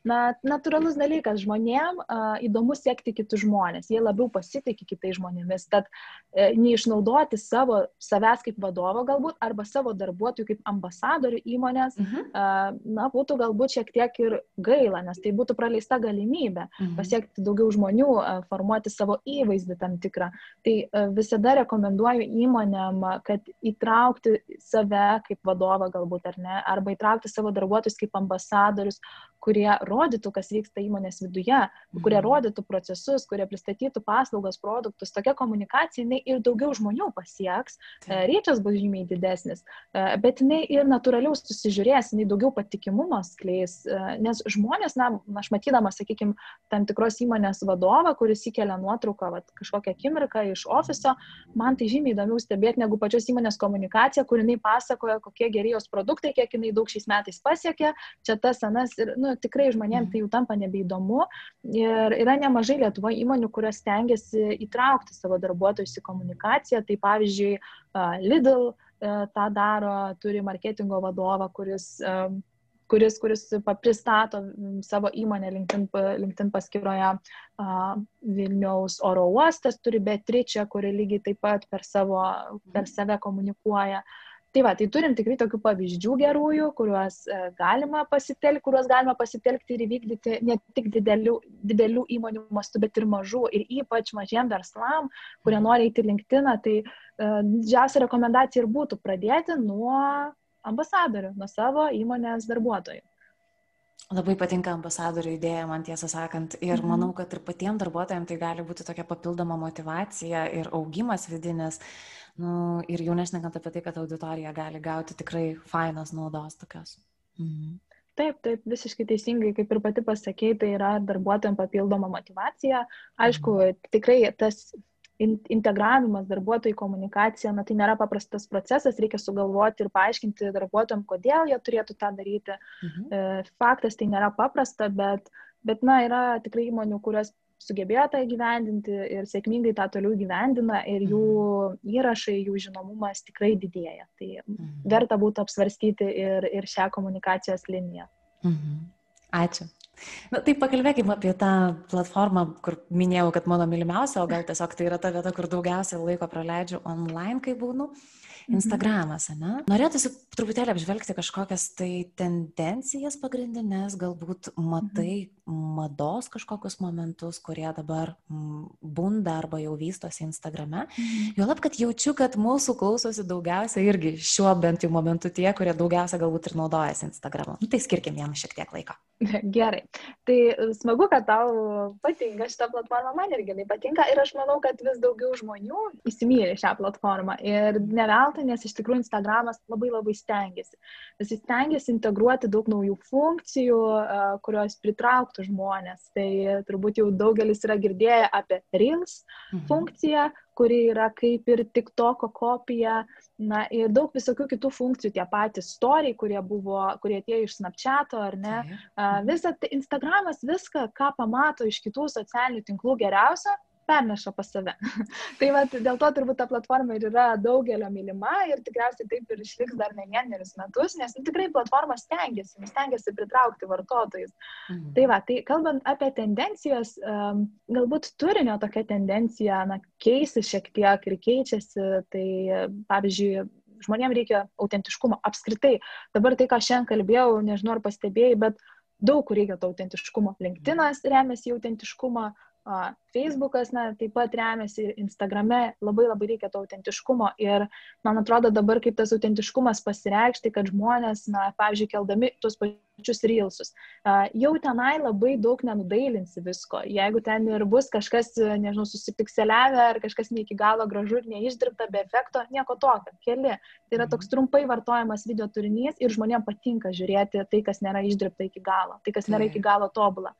Na, natūralus dalykas, žmonėm uh, įdomu sekti kitus žmonės, jie labiau pasitikė kitais žmonėmis, tad uh, neišnaudoti savo savęs kaip vadovo galbūt arba savo darbuotojų kaip ambasadorių įmonės, uh, na, būtų galbūt šiek tiek ir gaila, nes tai būtų praleista galimybė mhm. pasiekti daugiau žmonių, formuoti savo įvaizdį tam tikrą. Tai visada rekomenduoju įmonėm, kad įtraukti save kaip vadovą galbūt ar ne, arba įtraukti savo darbuotojus kaip ambasadorius, kurie rodytų, kas vyksta įmonės viduje, kurie mhm. rodytų procesus, kurie pristatytų paslaugas, produktus. Tokia komunikacija jinai ir daugiau žmonių pasieks, ryčias bus žymiai didesnis, bet jinai ir natūraliau susižiūrės, jinai daugiau patikimumo skleis, nes žmonės, na, aš matydama, sakykime, tam tikros įmonės vadovą, kuris įkelia nuotrauką, vat, kažkokią akimirką iš ofiso, man tai žymiai įdomiau stebėti negu pačios įmonės komunikacija, kur jinai pasakoja, kokie geri jos produktai, kiek jinai daug šiais metais pasiekė, čia tas anas ir, nu, tikrai žmonėms tai jau tampa nebeįdomu. Ir yra nemažai Lietuvo įmonių, kurios stengiasi įtraukti savo darbuotojus į komunikaciją. Tai pavyzdžiui, Lidl tą daro, turi marketingo vadovą, kuris kuris, kuris pristato savo įmonę LinkedIn, LinkedIn paskyroje. Vilniaus oro uostas turi Beatričę, kuri lygiai taip pat per, savo, per save komunikuoja. Tai va, tai turim tikrai tokių pavyzdžių gerųjų, kuriuos e, galima pasitelkti, kuriuos galima pasitelkti ir įvykdyti ne tik didelių, didelių įmonių mastu, bet ir mažų. Ir ypač mažiem verslam, kurie nori įti linktiną, tai e, didžiausia rekomendacija ir būtų pradėti nuo ambasadorių, nuo savo įmonės darbuotojų. Labai patinka ambasadorių idėja, man tiesą sakant, ir mhm. manau, kad ir patiems darbuotojams tai gali būti tokia papildoma motivacija ir augimas vidinis. Nu, ir jau nešnekant apie tai, kad auditorija gali gauti tikrai fainos naudos tokios. Mhm. Taip, taip, visiškai teisingai, kaip ir pati pasakėjai, tai yra darbuotojams papildoma motivacija. Aišku, mhm. tikrai tas integravimas darbuotojų komunikacija, na tai nėra paprastas procesas, reikia sugalvoti ir paaiškinti darbuotojams, kodėl jie turėtų tą daryti. Mhm. E, faktas tai nėra paprasta, bet, bet na, yra tikrai įmonių, kurios sugebėjo tą įgyvendinti ir sėkmingai tą toliau įgyvendina ir jų mhm. įrašai, jų žinomumas tikrai didėja. Tai mhm. verta būtų apsvarstyti ir, ir šią komunikacijos liniją. Mhm. Ačiū. Na, tai pakalbėkime apie tą platformą, kur minėjau, kad mano mylimiausia, o gal tiesiog tai yra ta vieta, kur daugiausiai laiko praleidžiu online, kai būnu. Mhm. Instagramas, ne? Norėtųsi truputėlį apžvelgti kažkokias tai tendencijas pagrindinės, galbūt matai mhm. mados kažkokius momentus, kurie dabar bunda arba jau vystosi Instagrame. Mhm. Jo lab, kad jaučiu, kad mūsų klausosi daugiausia irgi šiuo bent jau momentu tie, kurie daugiausia galbūt ir naudojasi Instagramu. Nu, tai skirkim jam šiek tiek laiko. Gerai. Tai smagu, kad tau patinka šitą platformą, man irgi jinai patinka ir aš manau, kad vis daugiau žmonių įsimylė šią platformą. Ir ne veltui, nes iš tikrųjų Instagramas labai labai stengiasi. Jis stengiasi integruoti daug naujų funkcijų, kurios pritrauktų žmonės. Tai turbūt jau daugelis yra girdėję apie Reels mhm. funkciją, kuri yra kaip ir TikToko kopija, na ir daug visokių kitų funkcijų, tie patys storiai, kurie buvo, kurie atėjo iš Snapchato ar ne. Visą tai Instagramas viską, ką pamato iš kitų socialinių tinklų geriausia, perneša pas save. tai va, dėl to turbūt ta platforma ir yra daugelio mylima ir tikriausiai taip ir išliks dar ne vienerius metus, nes nu, tikrai platforma stengiasi, stengiasi pritraukti vartotojus. Mhm. Tai va, tai kalbant apie tendencijas, um, galbūt turinio tokia tendencija, na, keisi šiek tiek ir keičiasi, tai pavyzdžiui, žmonėms reikia autentiškumo apskritai. Dabar tai, ką šiandien kalbėjau, nežinau ar pastebėjai, bet daug kur reikia to autentiškumo. LinkedInas remiasi į autentiškumą, Facebookas, na, taip pat remiasi ir Instagrame, labai labai reikia to autentiškumo ir man atrodo dabar kaip tas autentiškumas pasireikšti, kad žmonės, na, pavyzdžiui, keldami tuos pačius reelsus, jau tenai labai daug nenudailinsi visko. Jeigu ten ir bus kažkas, nežinau, susipikseliavę ar kažkas ne iki galo gražu ir neišdirbta be efekto, nieko tokio, keli. Tai yra toks mhm. trumpai vartojamas video turinys ir žmonėms patinka žiūrėti tai, kas nėra išdirbta iki galo, tai, kas nėra iki galo tobula.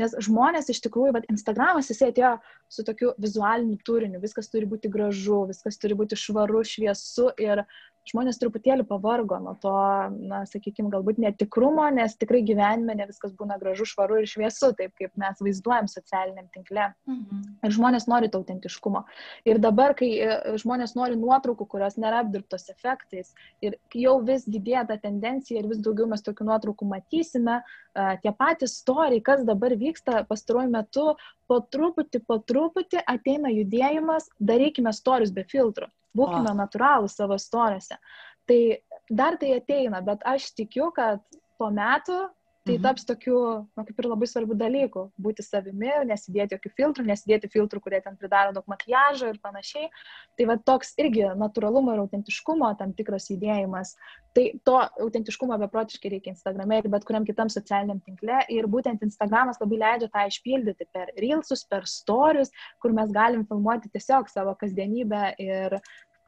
Nes žmonės iš tikrųjų, bet Instagramas jisai atėjo su tokiu vizualiniu turiniu, viskas turi būti gražu, viskas turi būti švaru, šviesu ir žmonės truputėlį pavargo nuo to, na, sakykime, galbūt netikrumo, nes tikrai gyvenime ne viskas būna gražu, švaru ir šviesu, taip kaip mes vaizduojam socialiniam tinkle. Mhm. Ir žmonės nori to autentiškumo. Ir dabar, kai e, žmonės nori nuotraukų, kurios nėra apdirbtos efektais, ir jau vis didėja ta tendencija ir vis daugiau mes tokių nuotraukų matysime, tie patys storiai, kas dabar vyksta pastaruoju metu, po truputį, po truputį ateina judėjimas, darykime storius be filtrų būkime oh. natūralų savo istorijose. Tai dar tai ateina, bet aš tikiu, kad po metų tai mhm. taps tokiu, na, kaip ir labai svarbių dalykų - būti savimi, nesidėti jokių filtrų, nesidėti filtrų, kurie ten pridaro daug makiažo ir panašiai. Tai va toks irgi natūralumo ir autentiškumo tam tikras judėjimas. Tai to autentiškumo beprotiškai reikia Instagrame ir bet kuriam kitam socialiniam tinkle. Ir būtent Instagramas labai leidžia tą išpildyti per reelsus, per storius, kur mes galim filmuoti tiesiog savo kasdienybę ir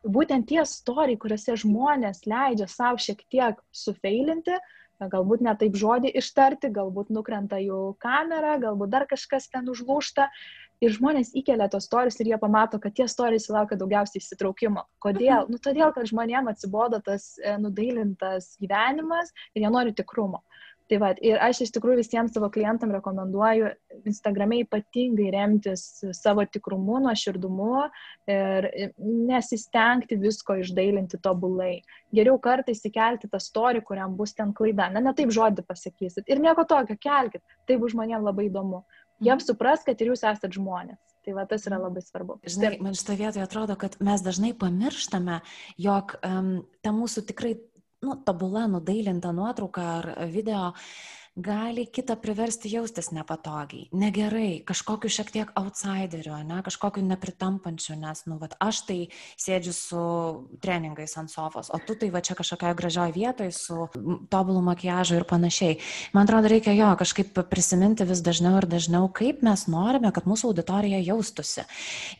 būtent tie storiai, kuriuose žmonės leidžia savo šiek tiek sufeilinti, galbūt ne taip žodį ištarti, galbūt nukrenta jų kamera, galbūt dar kažkas ten užlūšta. Ir žmonės įkelia tos storius ir jie pamato, kad tie storiai sulaukia daugiausiai įsitraukimo. Kodėl? Mhm. Nu, todėl, kad žmonėms atsibodo tas e, nudailintas gyvenimas ir jie nori tikrumo. Tai va, ir aš iš tikrųjų visiems savo klientam rekomenduoju Instagrame ypatingai remtis savo tikrumu, nuoširdumu ir nesistengti visko išdailinti tobulai. Geriau kartais įkelti tą storį, kuriam bus ten klaida. Na, ne taip žodį pasakysit. Ir nieko tokio, kelkit. Tai bus žmonėms labai įdomu. Jiems supras, kad ir jūs esate žmonės. Tai va tas yra labai svarbu. Žinai, man šitoje vietoje atrodo, kad mes dažnai pamirštame, jog um, ta mūsų tikrai nu, tobula, nudailinta nuotrauka ar video gali kitą priversti jaustis nepatogiai, negerai, kažkokiu šiek tiek outsideriu, ne, kažkokiu nepritampančiu, nes, nu, vat, aš tai sėdžiu su treningais ant sofos, o tu tai va čia kažkokioje gražioje vietoje su tobulu makiažu ir panašiai. Man atrodo, reikia jo kažkaip prisiminti vis dažniau ir dažniau, kaip mes norime, kad mūsų auditorija jaustusi.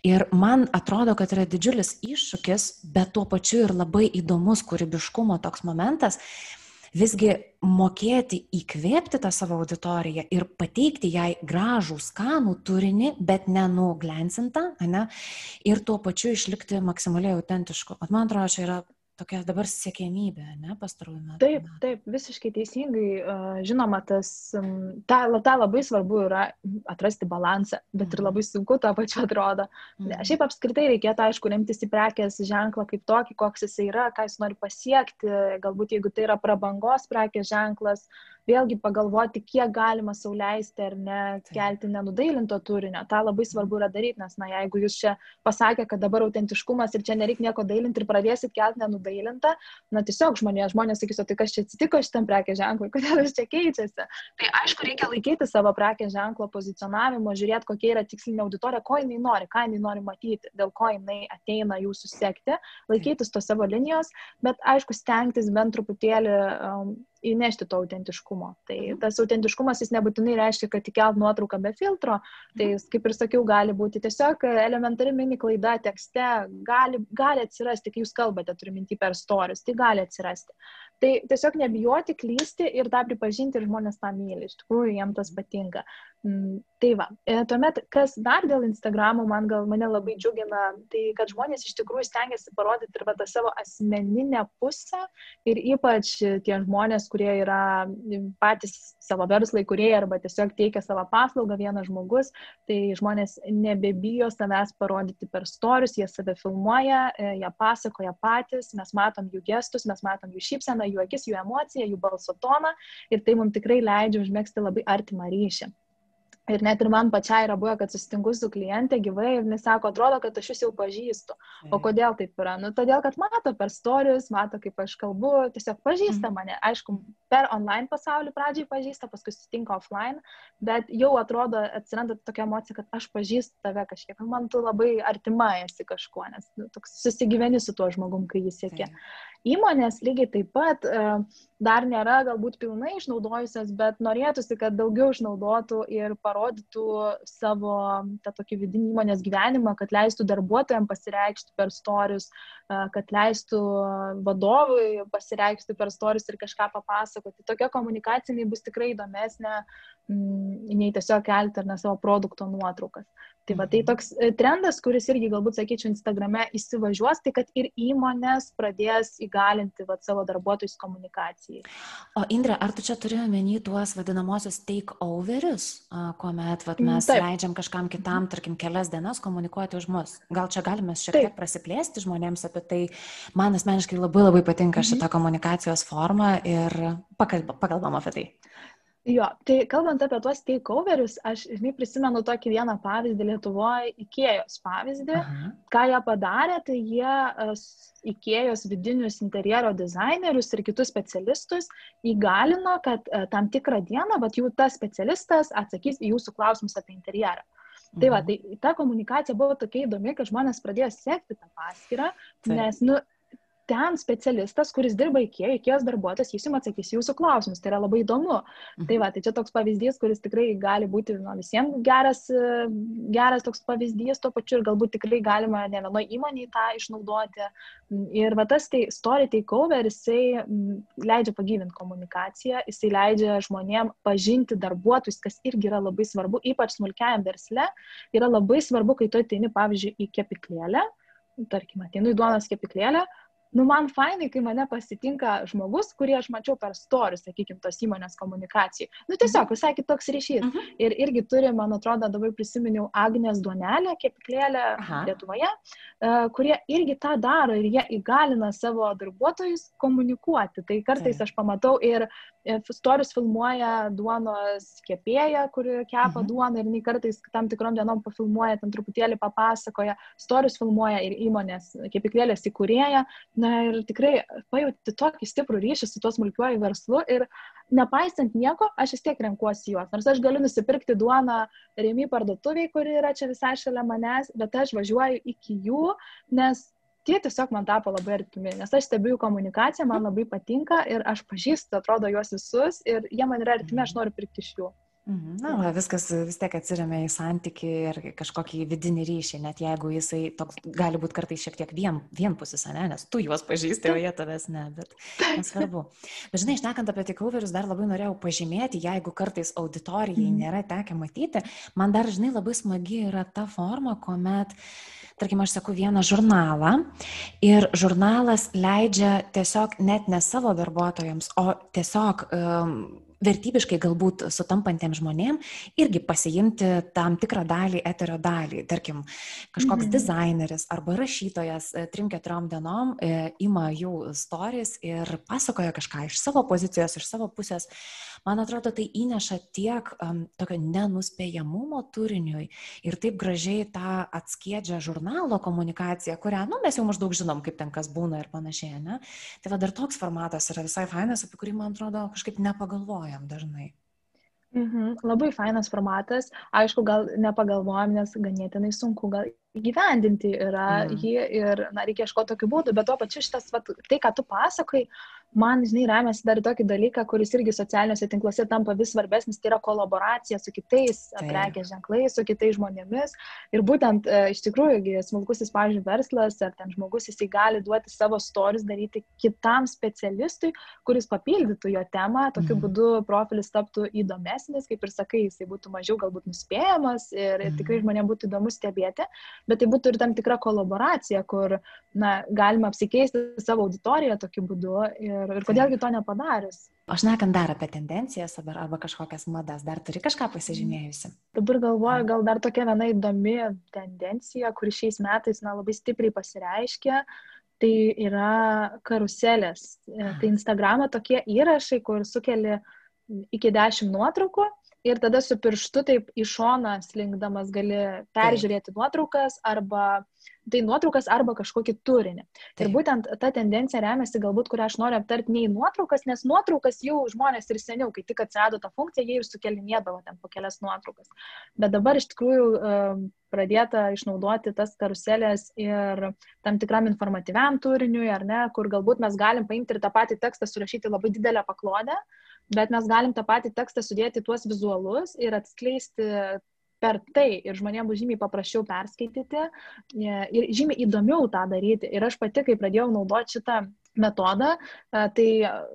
Ir man atrodo, kad yra didžiulis iššūkis, bet tuo pačiu ir labai įdomus kūrybiškumo toks momentas, visgi mokėti įkvėpti tą savo auditoriją ir pateikti jai gražų, skanų turinį, bet nenuglensintą, ne, ir tuo pačiu išlikti maksimaliai autentišku. Man atrodo, čia yra tokia dabar siekiamybė, ne, pastarųjų metų. Taip, taip, visiškai teisingai. Žinoma, tas, ta, ta labai svarbu yra atrasti balansą, bet ir mhm. labai sunku to pačiu atrodo. Mhm. Šiaip apskritai reikėtų, aišku, remtis į prekės ženklą kaip tokį, koks jis yra, ką jis nori pasiekti. Galbūt jeigu tai yra prabangos prekės ženklas, vėlgi pagalvoti, kiek galima sauliaisti ar ne kelti nenudailinto turinio. Ta labai svarbu yra daryti, nes, na, jeigu jūs čia pasakė, kad dabar autentiškumas ir čia nereikia nieko dailinti ir pradėsit kelti nenudailinti, padailintą, na tiesiog žmonės, žmonės sakys, o tai kas čia atsitiko šitam prekės ženklui, kodėl jis čia keičiasi. Tai aišku, reikia laikyti savo prekės ženklo pozicionavimo, žiūrėti, kokia yra tikslinė auditorija, ko jinai nori, ką jinai nori matyti, dėl ko jinai ateina jūsų sekti, laikytis tos savo linijos, bet aišku, stengtis bent truputėlį um, įnešti to autentiškumo. Tai mhm. tas autentiškumas jis nebūtinai reiškia, kad įkelt nuotrauką be filtro, tai mhm. kaip ir sakiau, gali būti tiesiog elementari mini klaida tekste, gali, gali atsirasti, kai jūs kalbate, turiu minti per storius, tai gali atsirasti. Tai tiesiog nebijoti klysti ir tą pripažinti ir žmonės tą myli, iš tikrųjų jiems tas patinka. Mm, tai va, e, tuomet, kas dar dėl Instagramo man gal mane labai džiugina, tai kad žmonės iš tikrųjų stengiasi parodyti ir va, tą savo asmeninę pusę ir ypač tie žmonės, kurie yra patys savo verslai, kurie arba tiesiog teikia savo paslaugą vienas žmogus, tai žmonės nebebijo savęs parodyti per storius, jie save filmuoja, e, jie pasakoja patys, mes matom jų gestus, mes matom jų šypseną, jų akis, jų emociją, jų balso toną ir tai mums tikrai leidžia užmėgsti labai artimą ryšį. Ir net ir man pačiai yra buvę, kad susitinku su klientė gyvai ir jis sako, atrodo, kad aš jūs jau pažįstu. O kodėl taip yra? Nu, todėl, kad mato per storius, mato, kaip aš kalbu, tiesiog pažįsta mhm. mane. Aišku, per online pasaulį pradžiai pažįsta, paskui susitinka offline, bet jau atrodo, atsiranda tokia emocija, kad aš pažįstu tave kažkiek. Man tu labai artima esi kažkuo, nes nu, susigyveni su tuo žmogum, kai jis siekia. Įmonės lygiai taip pat e, dar nėra galbūt pilnai išnaudojusios, bet norėtųsi, kad daugiau išnaudotų ir parodytų savo tą tokį vidinį įmonės gyvenimą, kad leistų darbuotojams pasireikšti per storius, kad leistų vadovui pasireikšti per storius ir kažką papasakoti. Tokia komunikacija bus tikrai įdomesnė nei tiesiog kelti ar ne savo produkto nuotraukas. Tai va, tai toks e, trendas, kuris irgi galbūt, sakyčiau, Instagrame įsivažiuos, tai kad ir įmonės pradės įgalinti va, savo darbuotojus komunikacijai. O Indrė, ar tu čia turi omeny tuos vadinamosius takeoverius, kuomet va, mes Taip. leidžiam kažkam kitam, tarkim, kelias dienas komunikuoti už mus? Gal čia galime šiek tiek Taip. prasiplėsti žmonėms apie tai? Man asmeniškai labai labai patinka šita mhm. komunikacijos forma ir pakalbam apie tai. Jo, tai kalbant apie tuos takeoverius, aš, žinai, prisimenu tokį vieną pavyzdį Lietuvoje, Ikėjos pavyzdį. Aha. Ką jie padarė, tai jie Ikėjos vidinius interjero dizainerius ir kitus specialistus įgalino, kad e, tam tikrą dieną, bet jų tas specialistas atsakys į jūsų klausimus apie interjerą. Tai va, mhm. tai ta komunikacija buvo tokia įdomi, kad žmonės pradėjo sekti tą paskirtą, nes, nu, ten specialistas, kuris dirba IKEA, IKEA darbuotojas, jis jums atsakys jūsų klausimus. Tai yra labai įdomu. Mhm. Tai va, tai čia toks pavyzdys, kuris tikrai gali būti nu, visiems geras, geras toks pavyzdys, tuo pačiu ir galbūt tikrai galima ne vienoje įmonėje tą išnaudoti. Ir va tas tai story takeover, jisai leidžia pagyvinti komunikaciją, jisai leidžia žmonėm pažinti darbuotojus, kas irgi yra labai svarbu, ypač smulkiajam versle. Yra labai svarbu, kai tu ateini, pavyzdžiui, į kepiklėlę, tarkim, ateinu į duonos kepiklėlę, nu, man fainai, kai mane pasitinka žmogus, kurį aš mačiau per storius, sakykime, tos įmonės komunikacijai. Nu, tiesiog mhm. visai kitoks ryšys. Uh mhm. Ir irgi turi, man atrodo, dabar prisiminiau Agnės Duonelę, kepiklėlę Aha. Lietuvoje, uh, kurie irgi tą daro ir jie įgalina savo darbuotojus komunikuoti. Tai kartais tai. aš pamatau ir storius filmuoja duonos kepėją, kuri kepa uh mhm. duoną ir jinai kartais tam tikrom dienom pafilmuoja, ten truputėlį papasakoja. Storius filmuoja ir įmonės kepiklėlės įkūrėja Na ir tikrai pajauti tokį stiprų ryšį su tuo smulkiuoju verslu ir nepaisant nieko, aš vis tiek renkuosi juos. Nors aš galiu nusipirkti duoną remi parduotuviai, kuri yra čia visai šalia manęs, bet aš važiuoju iki jų, nes tie tiesiog man tapo labai artimi, nes aš stebiu jų komunikaciją, man labai patinka ir aš pažįstu, atrodo, juos visus ir jie man yra artimi, aš noriu pirkti iš jų. Mhm. Na, va, viskas vis tiek atsiriamia į santyki ir kažkokį vidinį ryšį, net jeigu jisai toks gali būti kartais šiek tiek vien, vienpusis, ne, nes tu juos pažįsti, o jie tavęs ne, bet nesvarbu. Bet žinai, išnekant apie tikroverius, dar labai norėjau pažymėti, jeigu kartais auditorijai mm. nėra tekę matyti, man dar, žinai, labai smagi yra ta forma, kuomet tarkim, aš sakau vieną žurnalą ir žurnalas leidžia tiesiog net ne savo darbuotojams, o tiesiog um, vertybiškai galbūt sutampantiems žmonėm irgi pasiimti tam tikrą dalį, eterio dalį. Tarkim, kažkoks mhm. dizaineris arba rašytojas e, trim keturiom dienom e, ima jų stories ir pasakoja kažką iš savo pozicijos, iš savo pusės. Man atrodo, tai įneša tiek um, tokio nenuspėjamumo turiniui ir taip gražiai tą atskiedžia žurnalo komunikaciją, kurią, nu, mes jau maždaug žinom, kaip ten kas būna ir panašiai, ne? Tai va dar toks formatas yra visai fainas, apie kurį, man atrodo, kažkaip nepagalvoju negalvojam dažnai. Mhm, labai fainas formatas, aišku, gal nepagalvojam, nes ganėtinai sunku gal įgyvendinti yra mm. jį ir, na, reikia ieškoti tokių būdų, bet tuo pačiu šitas, va, tai, ką tu pasakai, man, žinai, remiasi dar tokį dalyką, kuris irgi socialiniuose tinkluose tampa vis svarbesnis, tai yra kolaboracija su kitais prekės ženklais, su kitais žmonėmis. Ir būtent e, iš tikrųjų, smulkusis, pavyzdžiui, verslas ar ten žmogus, jisai gali duoti savo stories, daryti kitam specialistui, kuris papildytų jo temą, tokiu mm. būdu profilis taptų įdomesnis, kaip ir sakai, jisai būtų mažiau galbūt nuspėjamas ir, mm. ir tikrai žmonėms būtų įdomu stebėti, bet tai būtų ir tam tikra kolaboracija, kur, na, galima apsikeisti savo auditoriją tokiu būdu. Ir, ir, ir kodėlgi to nepadarius. Aš nekant dar apie tendencijas arba, arba kažkokias madas, dar turi kažką pasižymėjusi. Dabar galvoju, gal dar tokia viena įdomi tendencija, kuri šiais metais na, labai stipriai pasireiškia, tai yra karuselės. E, tai Instagram'e tokie įrašai, kur sukeli iki dešimt nuotraukų ir tada su pirštu taip į šoną slinkdamas gali peržiūrėti nuotraukas arba tai nuotraukas arba kažkokį turinį. Taip. Ir būtent ta tendencija remiasi galbūt, kurią aš noriu aptarti, ne į nuotraukas, nes nuotraukas jau žmonės ir seniau, kai tik atsirado ta funkcija, jie ir sukelinėdavo ten po kelias nuotraukas. Bet dabar iš tikrųjų pradėta išnaudoti tas karuselės ir tam tikram informatyviam turiniui, ar ne, kur galbūt mes galim paimti ir tą patį tekstą surašyti labai didelę paklodę, bet mes galim tą patį tekstą sudėti tuos vizualus ir atskleisti per tai ir žmonėms bus žymiai paprasčiau perskaityti ir žymiai įdomiau tą daryti. Ir aš pati, kai pradėjau naudoti šitą metodą, tai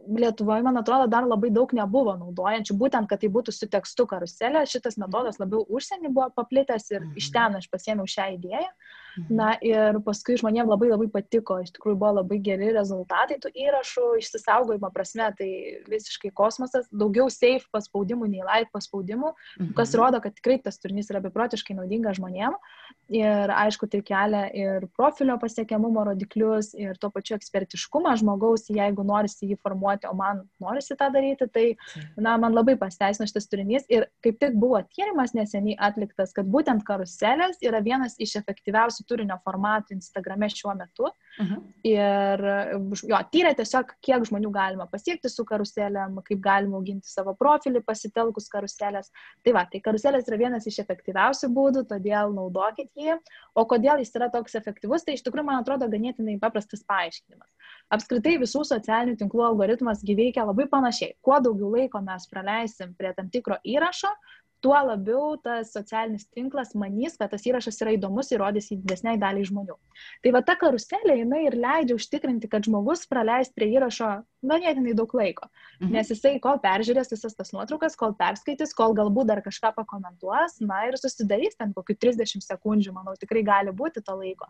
Lietuvoje, man atrodo, dar labai daug nebuvo naudojančių, būtent, kad tai būtų su tekstu karuselė. Šitas metodas labiau užsienį buvo paplitęs ir iš mhm. ten aš pasėmiau šią idėją. Mhm. Na ir paskui žmonėms labai labai patiko, iš tikrųjų buvo labai geri rezultatai tų įrašų, išsisaugojimo prasme, tai visiškai kosmosas, daugiau safe paspaudimų nei like paspaudimų, mhm. kas rodo, kad tikrai tas turinys yra beprotiškai naudingas žmonėms. Ir aišku, tai kelia ir profilio pasiekiamumo rodiklius, ir tuo pačiu ekspertiškumą žmogaus, jeigu norisi jį formuoti, o man norisi tą daryti, tai, na, man labai pasteisino šitas turinys. Ir kaip tik buvo tyrimas neseniai atliktas, kad būtent karuselės yra vienas iš efektyviausių geriausių turinio formatų Instagrame šiuo metu. Mhm. Ir jo, tyrė tiesiog, kiek žmonių galima pasiekti su karuselėm, kaip galima auginti savo profilį pasitelkus karuselės. Tai va, tai karuselės yra vienas iš efektyviausių būdų, todėl naudokit jį. O kodėl jis yra toks efektyvus, tai iš tikrųjų, man atrodo, ganėtinai paprastas paaiškinimas. Apskritai visų socialinių tinklų algoritmas gyveikia labai panašiai. Kuo daugiau laiko mes praleisim prie tam tikro įrašo, tuo labiau tas socialinis tinklas manys, kad tas įrašas yra įdomus ir rodys į didesniai daliai žmonių. Tai va ta karuselė, jinai ir leidžia užtikrinti, kad žmogus praleis prie įrašo ganėtinai daug laiko. Mhm. Nes jisai, kol peržiūrės visas tas nuotraukas, kol perskaitys, kol galbūt dar kažką pakomentuos, na ir susidarys ten kokių 30 sekundžių, manau, tikrai gali būti to laiko.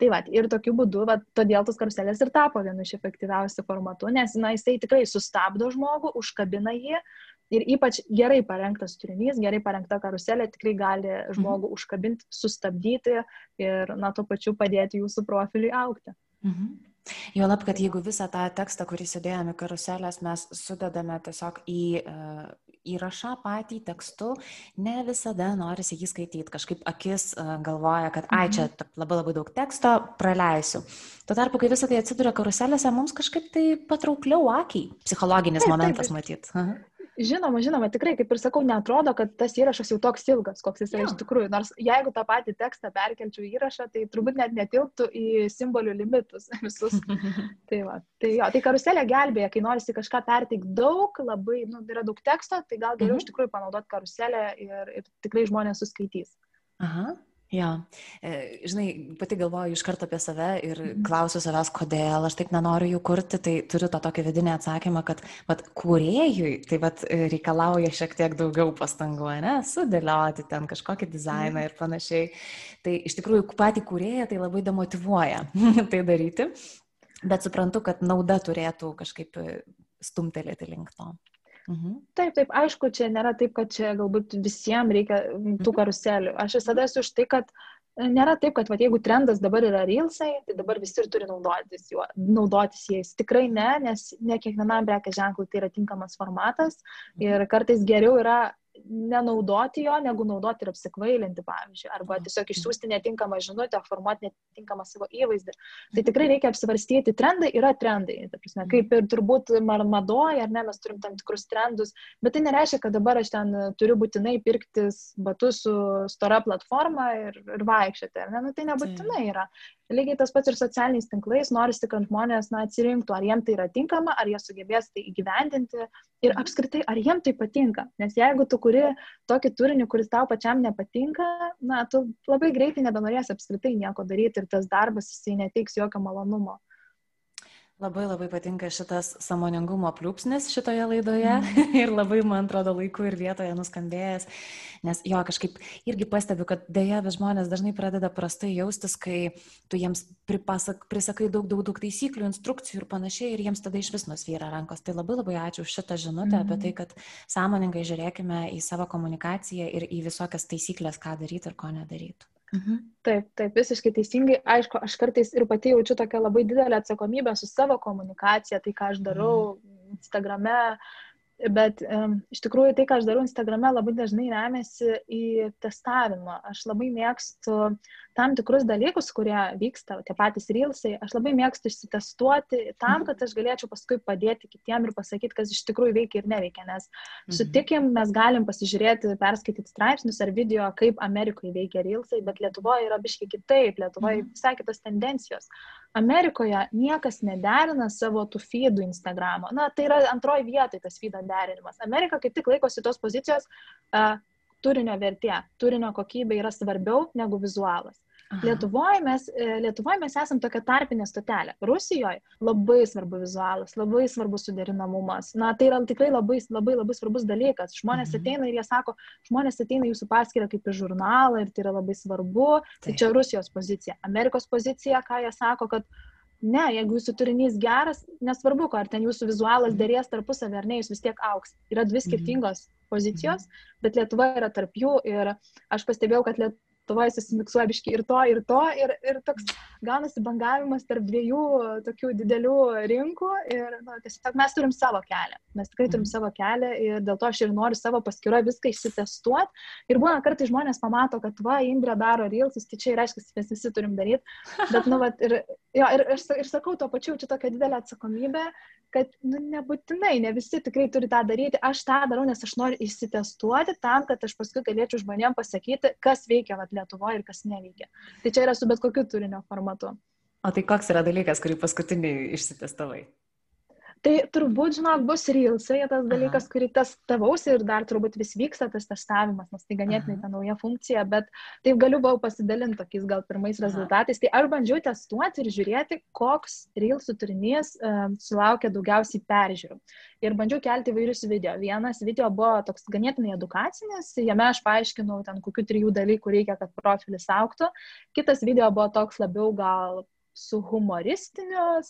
Tai va, ir tokiu būdu, va, todėl tas karuselės ir tapo vienu iš efektyviausių formatų, nes, na, jisai tikrai sustabdo žmogų, užkabina jį ir ypač gerai parengtas turinys, gerai parengta karuselė tikrai gali žmogų mhm. užkabinti, sustabdyti ir, na, tuo pačiu padėti jūsų profiliui aukti. Mhm. Jo lab, kad jeigu visą tą tekstą, kurį sudėjome karuselės, mes sudedame tiesiog į uh, įrašą patį tekstu, ne visada norisi jį skaityti. Kažkaip akis uh, galvoja, kad, ai, čia mhm. labai labai daug teksto, praleisiu. Tuo tarpu, kai visą tai atsiduria karuselėse, mums kažkaip tai patraukliau akiai. Psichologinis taip, momentas matyt. Aha. Žinoma, žinoma, tikrai, kaip ir sakau, netrodo, kad tas įrašas jau toks ilgas, koks jis yra iš tikrųjų. Nors jeigu tą patį tekstą perkelčiau įrašą, tai turbūt net netilptų į simbolių limitus visus. tai, va, tai, jo, tai karuselė gelbėja, kai norisi kažką perteikti daug, labai, nu, yra daug teksto, tai gal geriau mhm. iš tikrųjų panaudoti karuselę ir, ir tikrai žmonės suskaitys. Aha. Jo, e, žinai, pati galvoju iš karto apie save ir mhm. klausiu savęs, kodėl aš taip nenoriu jų kurti, tai turiu tą tokį vidinį atsakymą, kad vat, kūrėjui tai vat, reikalauja šiek tiek daugiau pastangų, ne, sudėlioti ten kažkokį dizainą mhm. ir panašiai. Tai iš tikrųjų patį kūrėją tai labai demotivuoja tai daryti, bet suprantu, kad nauda turėtų kažkaip stumtelėti link to. Mhm. Taip, taip, aišku, čia nėra taip, kad čia galbūt visiems reikia tų mhm. karuselių. Aš visada esu už tai, kad e, nėra taip, kad va, jeigu trendas dabar yra reelsai, tai dabar visi ir turi naudotis, juo, naudotis jais. Tikrai ne, nes ne kiekvienam prekės ženklui tai yra tinkamas formatas mhm. ir kartais geriau yra nenaudoti jo, negu naudoti ir apsikvailinti, pavyzdžiui, arba tiesiog išsiųsti netinkamą žinutę, formuoti netinkamą savo įvaizdį. Tai tikrai reikia apsvarstyti. Trendai yra trendai. Prasme, kaip ir turbūt madoje, ar ne, mes turim tam tikrus trendus, bet tai nereiškia, kad dabar aš ten turiu būtinai pirktis batus su stora platforma ir, ir vaikščioti. Ne? Nu, tai nebūtinai yra. Lygiai tas pats ir socialiniais tinklais, norisi, kad žmonės na, atsirinktų, ar jiems tai yra tinkama, ar jie sugebės tai įgyvendinti ir apskritai, ar jiems tai patinka. Nes jeigu tu kuri tokį turinį, kuris tau pačiam nepatinka, na, tu labai greitai nebenorėsi apskritai nieko daryti ir tas darbas jisai neteiks jokio malonumo. Labai labai patinka šitas samoningumo pliūpsnis šitoje laidoje mm. ir labai, man atrodo, laiku ir vietoje nuskambėjęs, nes jo kažkaip irgi pastebiu, kad dėja vis žmonės dažnai pradeda prastai jaustis, kai tu jiems pripasak, prisakai daug, daug, daug taisyklių, instrukcijų ir panašiai ir jiems tada iš vis nusvyra rankos. Tai labai labai ačiū už šitą žinutę mm. apie tai, kad sąmoningai žiūrėkime į savo komunikaciją ir į visokias taisyklės, ką daryti ir ko nedaryti. Mhm. Taip, taip, visiškai teisingai. Aišku, aš kartais ir pati jaučiu tokią labai didelę atsakomybę su savo komunikacija, tai ką aš darau mhm. Instagrame, Bet um, iš tikrųjų tai, ką aš darau Instagrame, labai dažnai remiasi į testavimą. Aš labai mėgstu tam tikrus dalykus, kurie vyksta, tie patys reelsai, aš labai mėgstu išsitestuoti tam, mhm. kad aš galėčiau paskui padėti kitiem ir pasakyti, kas iš tikrųjų veikia ir neveikia. Nes mhm. sutikim, mes galim pasižiūrėti, perskaityti straipsnius ar video, kaip Amerikoje veikia reelsai, bet Lietuvoje yra biškai kitaip, Lietuvoje mhm. visai kitos tendencijos. Amerikoje niekas nederina savo tų feedų Instagramo. Na, tai yra antroji vietoje tas feedo derinimas. Amerika kaip tik laikosi tos pozicijos uh, turinio vertė, turinio kokybė yra svarbiau negu vizualas. Lietuvoje mes, e, Lietuvoj mes esam tokia tarpinė stotelė. Rusijoje labai svarbu vizualas, labai svarbu suderinamumas. Na, tai yra tikrai labai, labai, labai svarbus dalykas. Žmonės mhm. ateina ir jie sako, žmonės ateina jūsų paskirą kaip į žurnalą ir tai yra labai svarbu. Tai. Tai čia Rusijos pozicija. Amerikos pozicija, ką jie sako, kad Ne, jeigu jūsų turinys geras, nesvarbu, ar ten jūsų vizualas mhm. dėrės tarpusavį ar ne, jūs vis tiek auks. Yra dvi mhm. skirtingos pozicijos, bet Lietuva yra tarp jų ir aš pastebėjau, kad Lietuva Lietuvoje susimiksuoja biški ir to, ir to, ir, ir toks gaunasi bangavimas tarp dviejų tokių didelių rinkų ir nu, tiesiog mes turim savo kelią. Mes tikrai turim mhm. savo kelią ir dėl to aš ir noriu savo paskyroje viską išsitestuoti. Ir būna kartai žmonės pamato, kad va, Indrė daro reelsus, tai čia reiškia, mes visi turim daryti. Bet, nu, vat, ir, jo, ir, ir, ir sakau, to pačiu, čia tokia didelė atsakomybė, kad nu, nebūtinai, ne visi tikrai turi tą daryti. Aš tą darau, nes aš noriu išsitestuoti tam, kad aš paskui galėčiau žmonėm pasakyti, kas veikia vat, Lietuvoje ir kas neveikia. Tai čia yra su bet kokiu turinio formatu. O tai koks yra dalykas, kurį paskutinį išsitestavai? Tai turbūt, žinok, bus Reelsai tas dalykas, Aha. kurį testavausi ir dar turbūt vis vyksta tas testavimas, nes tai ganėtinai ta nauja funkcija, bet taip galiu buvau pasidalinti tokiais gal pirmais Aha. rezultatais. Tai aš bandžiau testuoti ir žiūrėti, koks Reelsų turinys um, sulaukia daugiausiai peržiūrų. Ir bandžiau kelti įvairius video. Vienas video buvo toks ganėtinai edukacinis, jame aš paaiškinau ten kokių trijų dalykų reikia, kad profilis auktų. Kitas video buvo toks labiau gal su humoristinio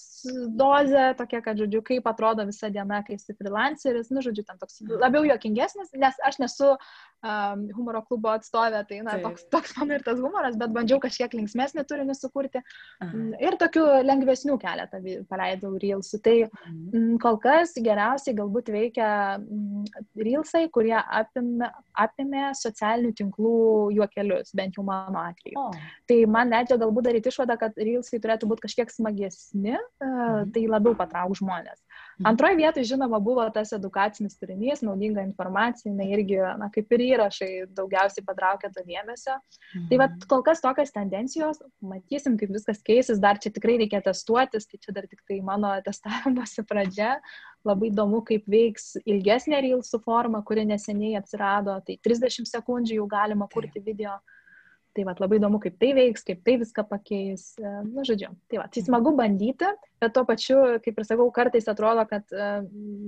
doze, tokia, kad, žodžiu, kaip atrodo visa diena, kai esi freelanceris, nu, žodžiu, ten toks labiau juokingesnis, nes aš nesu um, humoro klubo atstovė, tai, na, Taip. toks, toks mano ir tas humoras, bet bandžiau kažkiek linksmesnį turinį sukurti Aha. Mm, ir tokių lengvesnių keletą paleidau reelsų. Tai mhm. Mm, kol kas geriausiai galbūt veikia mm, reelsai, kurie apimė, apimė socialinių tinklų juokelius, bent jau mano atveju. O. Tai man leidžia galbūt daryti išvadą, kad reelsai turėtų turėtų būti kažkiek smagesni, e, mhm. tai labiau patrauk žmonės. Mhm. Antroje vietoje, žinoma, buvo tas edukacinis turinys, naudinga informacija, jinai irgi, na, kaip ir įrašai, daugiausiai patraukia to dėmesio. Mhm. Tai vad kol kas tokios tendencijos, matysim, kaip viskas keisis, dar čia tikrai reikia testuotis, tai čia dar tik tai mano testavimuose pradžia. Labai įdomu, kaip veiks ilgesnė reilsų forma, kuri neseniai atsirado, tai 30 sekundžių jau galima kurti video. Mhm Tai va, labai įdomu, kaip tai veiks, kaip tai viską pakeis. E, Na, nu, žodžiu, tai va, tai smagu bandyti, bet tuo pačiu, kaip ir sakau, kartais atrodo, kad uh,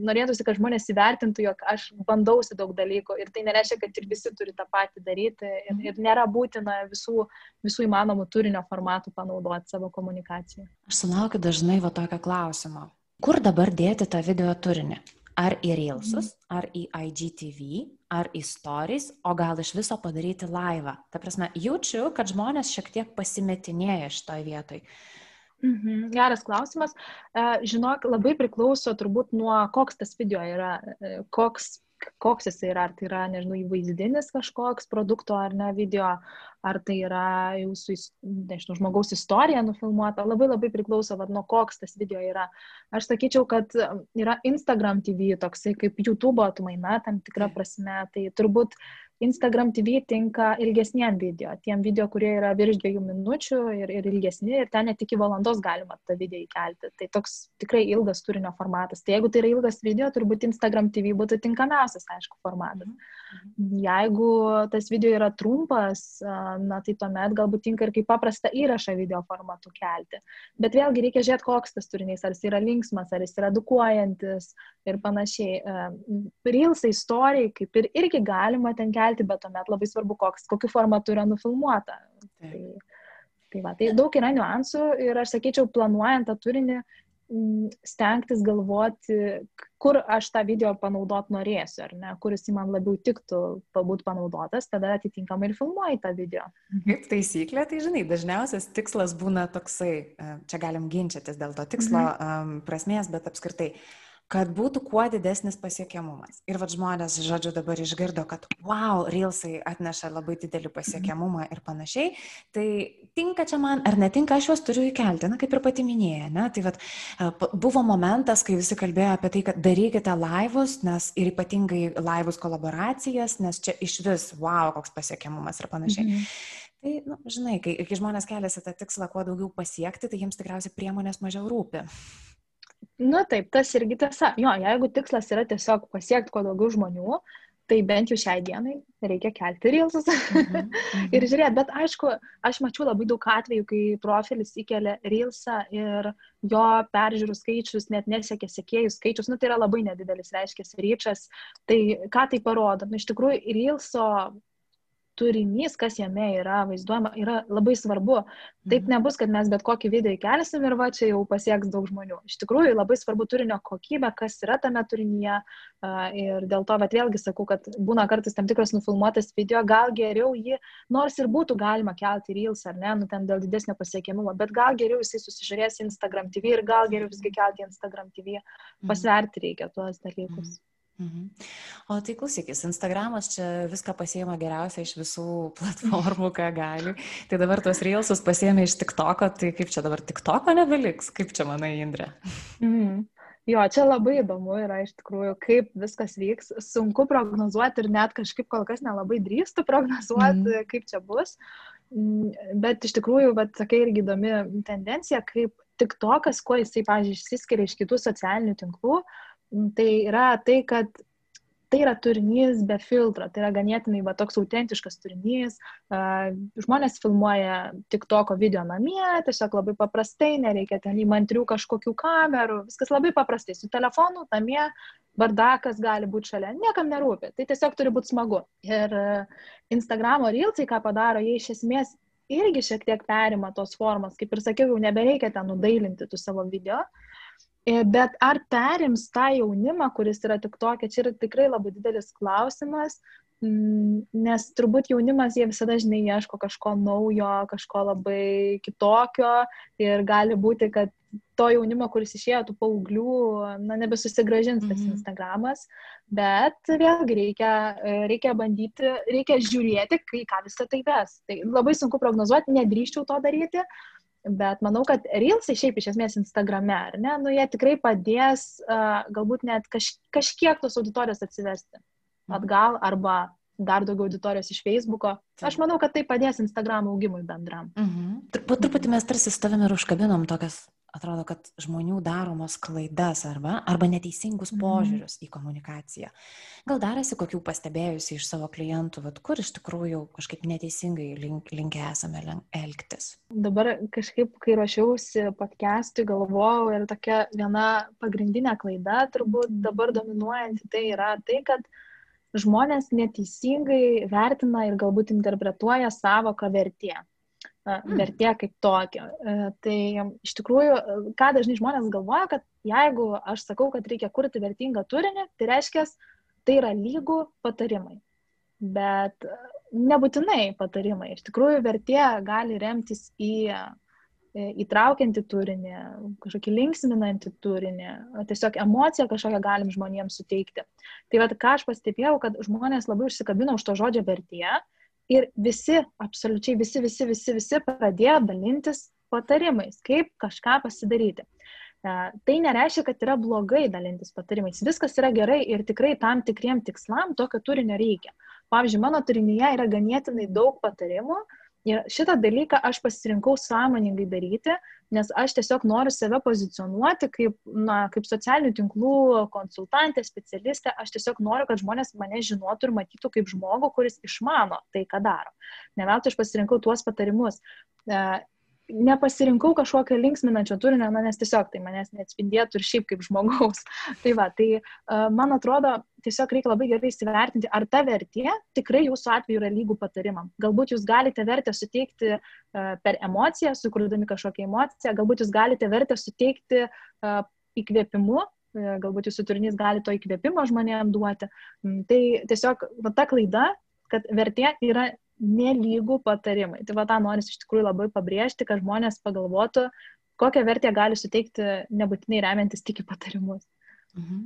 norėtųsi, kad žmonės įvertintų, jog aš bandausi daug dalykų ir tai nereiškia, kad ir visi turi tą patį daryti ir, ir nėra būtina visų, visų įmanomų turinio formatų panaudoti savo komunikaciją. Aš sulaukiu dažnai va tokio klausimo. Kur dabar dėti tą video turinį? Ar į Reelsus, ar į IGTV, ar į Stories, o gal iš viso padaryti laivą. Ta prasme, jaučiu, kad žmonės šiek tiek pasimetinėja šitoje vietoje. Mhm, geras klausimas. E, žinok, labai priklauso turbūt nuo koks tas video yra, e, koks koks jis yra, ar tai yra, nežinau, įvaizdinis kažkoks produkto ar ne video, ar tai yra jūsų, nežinau, žmogaus istorija nufilmuota, labai labai priklauso, vad, nuo koks tas video yra. Aš sakyčiau, kad yra Instagram TV toksai kaip YouTube atmaina tam tikrą prasme, tai turbūt Instagram TV tinka ilgesniem video, tiem video, kurie yra virš dviejų minučių ir, ir ilgesni, ir ten net iki valandos galima tą video įkelti. Tai toks tikrai ilgas turinio formatas. Tai jeigu tai yra ilgas video, turbūt Instagram TV būtų tinkamiausias, aišku, formatas. Mhm. Jeigu tas video yra trumpas, na tai tuomet galbūt tinka ir kaip paprastą įrašą video formatu kelti. Bet vėlgi reikia žiūrėti, koks tas turinys, ar jis yra linksmas, ar jis yra edukuojantis ir panašiai. Reelsai istorijai, kaip ir irgi galima ten kelti bet tuomet labai svarbu, koks, kokiu formatu yra nufilmuota. Tai, tai, va, tai daug yra niuansų ir aš sakyčiau, planuojant tą turinį, stengtis galvoti, kur aš tą video panaudot norėsiu, ar ne, kuris man labiau tiktų būt panaudotas, tada atitinkamai ir filmuoju tą video. Kaip taisyklė, tai žinai, dažniausias tikslas būna toksai, e, čia galim ginčytis dėl to tikslo mhm. prasmės, bet apskritai kad būtų kuo didesnis pasiekiamumas. Ir vad žmonės, žodžiu, dabar išgirdo, kad wow, Reelsai atneša labai didelį pasiekiamumą ir panašiai. Tai tinka čia man ar netinka, aš juos turiu įkelti, na kaip ir pati minėjai. Ne? Tai vad e, buvo momentas, kai visi kalbėjo apie tai, kad darykite laivus, nes ir ypatingai laivus kolaboracijas, nes čia iš vis wow, koks pasiekiamumas ir panašiai. Mhm. Tai, nu, žinai, kai, kai žmonės keliasi tą tikslą kuo daugiau pasiekti, tai jiems tikriausiai priemonės mažiau rūpi. Nu taip, tas irgi tiesa. Jo, jeigu tikslas yra tiesiog pasiekti kuo daugiau žmonių, tai bent jau šiai dienai reikia kelti reelsus mhm, mhm. ir žiūrėti. Bet aišku, aš mačiau labai daug atvejų, kai profilis įkelia reelsą ir jo peržiūrų skaičius net nesiekia sekėjų skaičius. Nu, tai yra labai nedidelis, reiškia, ryčas. Tai ką tai parodo? Nu, iš tikrųjų, reelso turinys, kas jame yra vaizduojama, yra labai svarbu. Taip mhm. nebus, kad mes bet kokį video įkelsim ir va čia jau pasieks daug žmonių. Iš tikrųjų labai svarbu turinio kokybė, kas yra tame turinyje. Ir dėl to, bet vėlgi sakau, kad būna kartais tam tikras nufilmuotas video, gal geriau jį, nors ir būtų galima kelti reels ar ne, nu ten dėl didesnio pasiekiamumo, bet gal geriau jisai susižiūrės Instagram TV ir gal geriau visgi kelti Instagram TV. Mhm. Pasverti reikia tuos dalykus. Mhm. Mhm. O tai klausykis, Instagramas čia viską pasiema geriausia iš visų platformų, ką gali. Tai dabar tuos reelsus pasiemė iš TikToko, tai kaip čia dabar TikToko nebeliks? Kaip čia manai, Indrė? Mhm. Jo, čia labai įdomu yra iš tikrųjų, kaip viskas vyks. Sunku prognozuoti ir net kažkaip kol kas nelabai drįstu prognozuoti, mm. kaip čia bus. Mm, bet iš tikrųjų, bet sakai irgi įdomi tendencija, kaip tik tokas, kuo jisai, pavyzdžiui, išsiskiria iš kitų socialinių tinklų, tai yra tai, kad tai yra turinys be filtro, tai yra ganėtinai va, toks autentiškas turinys. Žmonės filmuoja tik toko video namie, tiesiog labai paprastai, nereikia ten įmantrių kažkokių kamerų, viskas labai paprastai, su telefonu namie, bardakas gali būti šalia, niekam nerūpi, tai tiesiog turi būti smagu. Ir Instagramo reelsai, ką padaro, jie iš esmės irgi šiek tiek perima tos formos, kaip ir sakiau, jau nebereikia ten nudailinti tų savo video. Uh, E, bet ar perims tą jaunimą, kuris yra tik tokia, čia yra tikrai labai didelis klausimas, mm, nes turbūt jaunimas jie visada, žinai, ieško kažko naujo, kažko labai kitokio ir gali būti, kad to jaunimo, kuris išėjo tų paauglių, na, nebesusigražins tas mm -hmm. Instagramas, bet vėlgi reikia, reikia bandyti, reikia žiūrėti, kai ką visą tai ves. Tai labai sunku prognozuoti, nedrįščiau to daryti, Bet manau, kad Reelsai šiaip iš esmės Instagrame, ar ne, nu jie tikrai padės uh, galbūt net kaž, kažkiek tos auditorijos atsivesti mhm. atgal arba dar daugiau auditorijos iš Facebooko. Aš manau, kad tai padės Instagram augimui bendram. Mhm. Po truputį mes tarsi su tavimi ir užkabinom tokias atrodo, kad žmonių daromos klaidas arba, arba neteisingus mhm. požiūrius mm. į komunikaciją. Gal darasi kokių pastebėjusi iš savo klientų, vat, kur iš tikrųjų kažkaip neteisingai link, linkę esame elgtis? Dabar kažkaip, kai ruošiausi podcast'ui, galvojau ir tokia viena pagrindinė klaida, turbūt dabar dominuojanti, tai yra tai, kad žmonės neteisingai vertina ir galbūt interpretuoja savoką vertė. Mm. vertė kaip tokia. E, tai iš tikrųjų, ką dažnai žmonės galvoja, kad jeigu aš sakau, kad reikia kurti vertingą turinį, tai reiškia, tai yra lygų patarimai. Bet e, nebūtinai patarimai. Iš tikrųjų, vertė gali remtis į e, įtraukiantį turinį, kažkokį linksminantį turinį, tiesiog emociją kažkokią galim žmonėms suteikti. Tai vad, ką aš pastebėjau, kad žmonės labai užsikabino už to žodžio vertė Ir visi, absoliučiai visi, visi, visi, visi pradėjo dalintis patarimais, kaip kažką pasidaryti. E, tai nereiškia, kad yra blogai dalintis patarimais. Viskas yra gerai ir tikrai tam tikriem tikslam tokio turinio reikia. Pavyzdžiui, mano turinyje yra ganėtinai daug patarimų, uh, Ir šitą dalyką aš pasirinkau sąmoningai daryti, nes aš tiesiog noriu save pozicionuoti kaip, na, kaip socialinių tinklų konsultantė, specialistė. Aš tiesiog noriu, kad žmonės mane žinotų ir matytų kaip žmogų, kuris išmano tai, ką daro. Ne veltui aš pasirinkau tuos patarimus. E, nepasirinkau kažkokio linksminančio turinio, na, nes tiesiog tai manęs neatspindėtų ir šiaip kaip žmogaus. tai va, tai uh, man atrodo, tiesiog reikia labai gerai įsivertinti, ar ta vertė tikrai jūsų atveju yra lygų patarimam. Galbūt jūs galite vertę suteikti uh, per emociją, sukurdami kažkokią emociją, galbūt jūs galite vertę suteikti uh, įkvėpimu, galbūt jūsų turinys gali to įkvėpimo žmonėms duoti. Mm, tai tiesiog va, ta klaida, kad vertė yra nelygų patarimai. Tai va tą noris iš tikrųjų labai pabrėžti, kad žmonės pagalvotų, kokią vertę gali suteikti nebūtinai remiantis tik į patarimus. Mhm.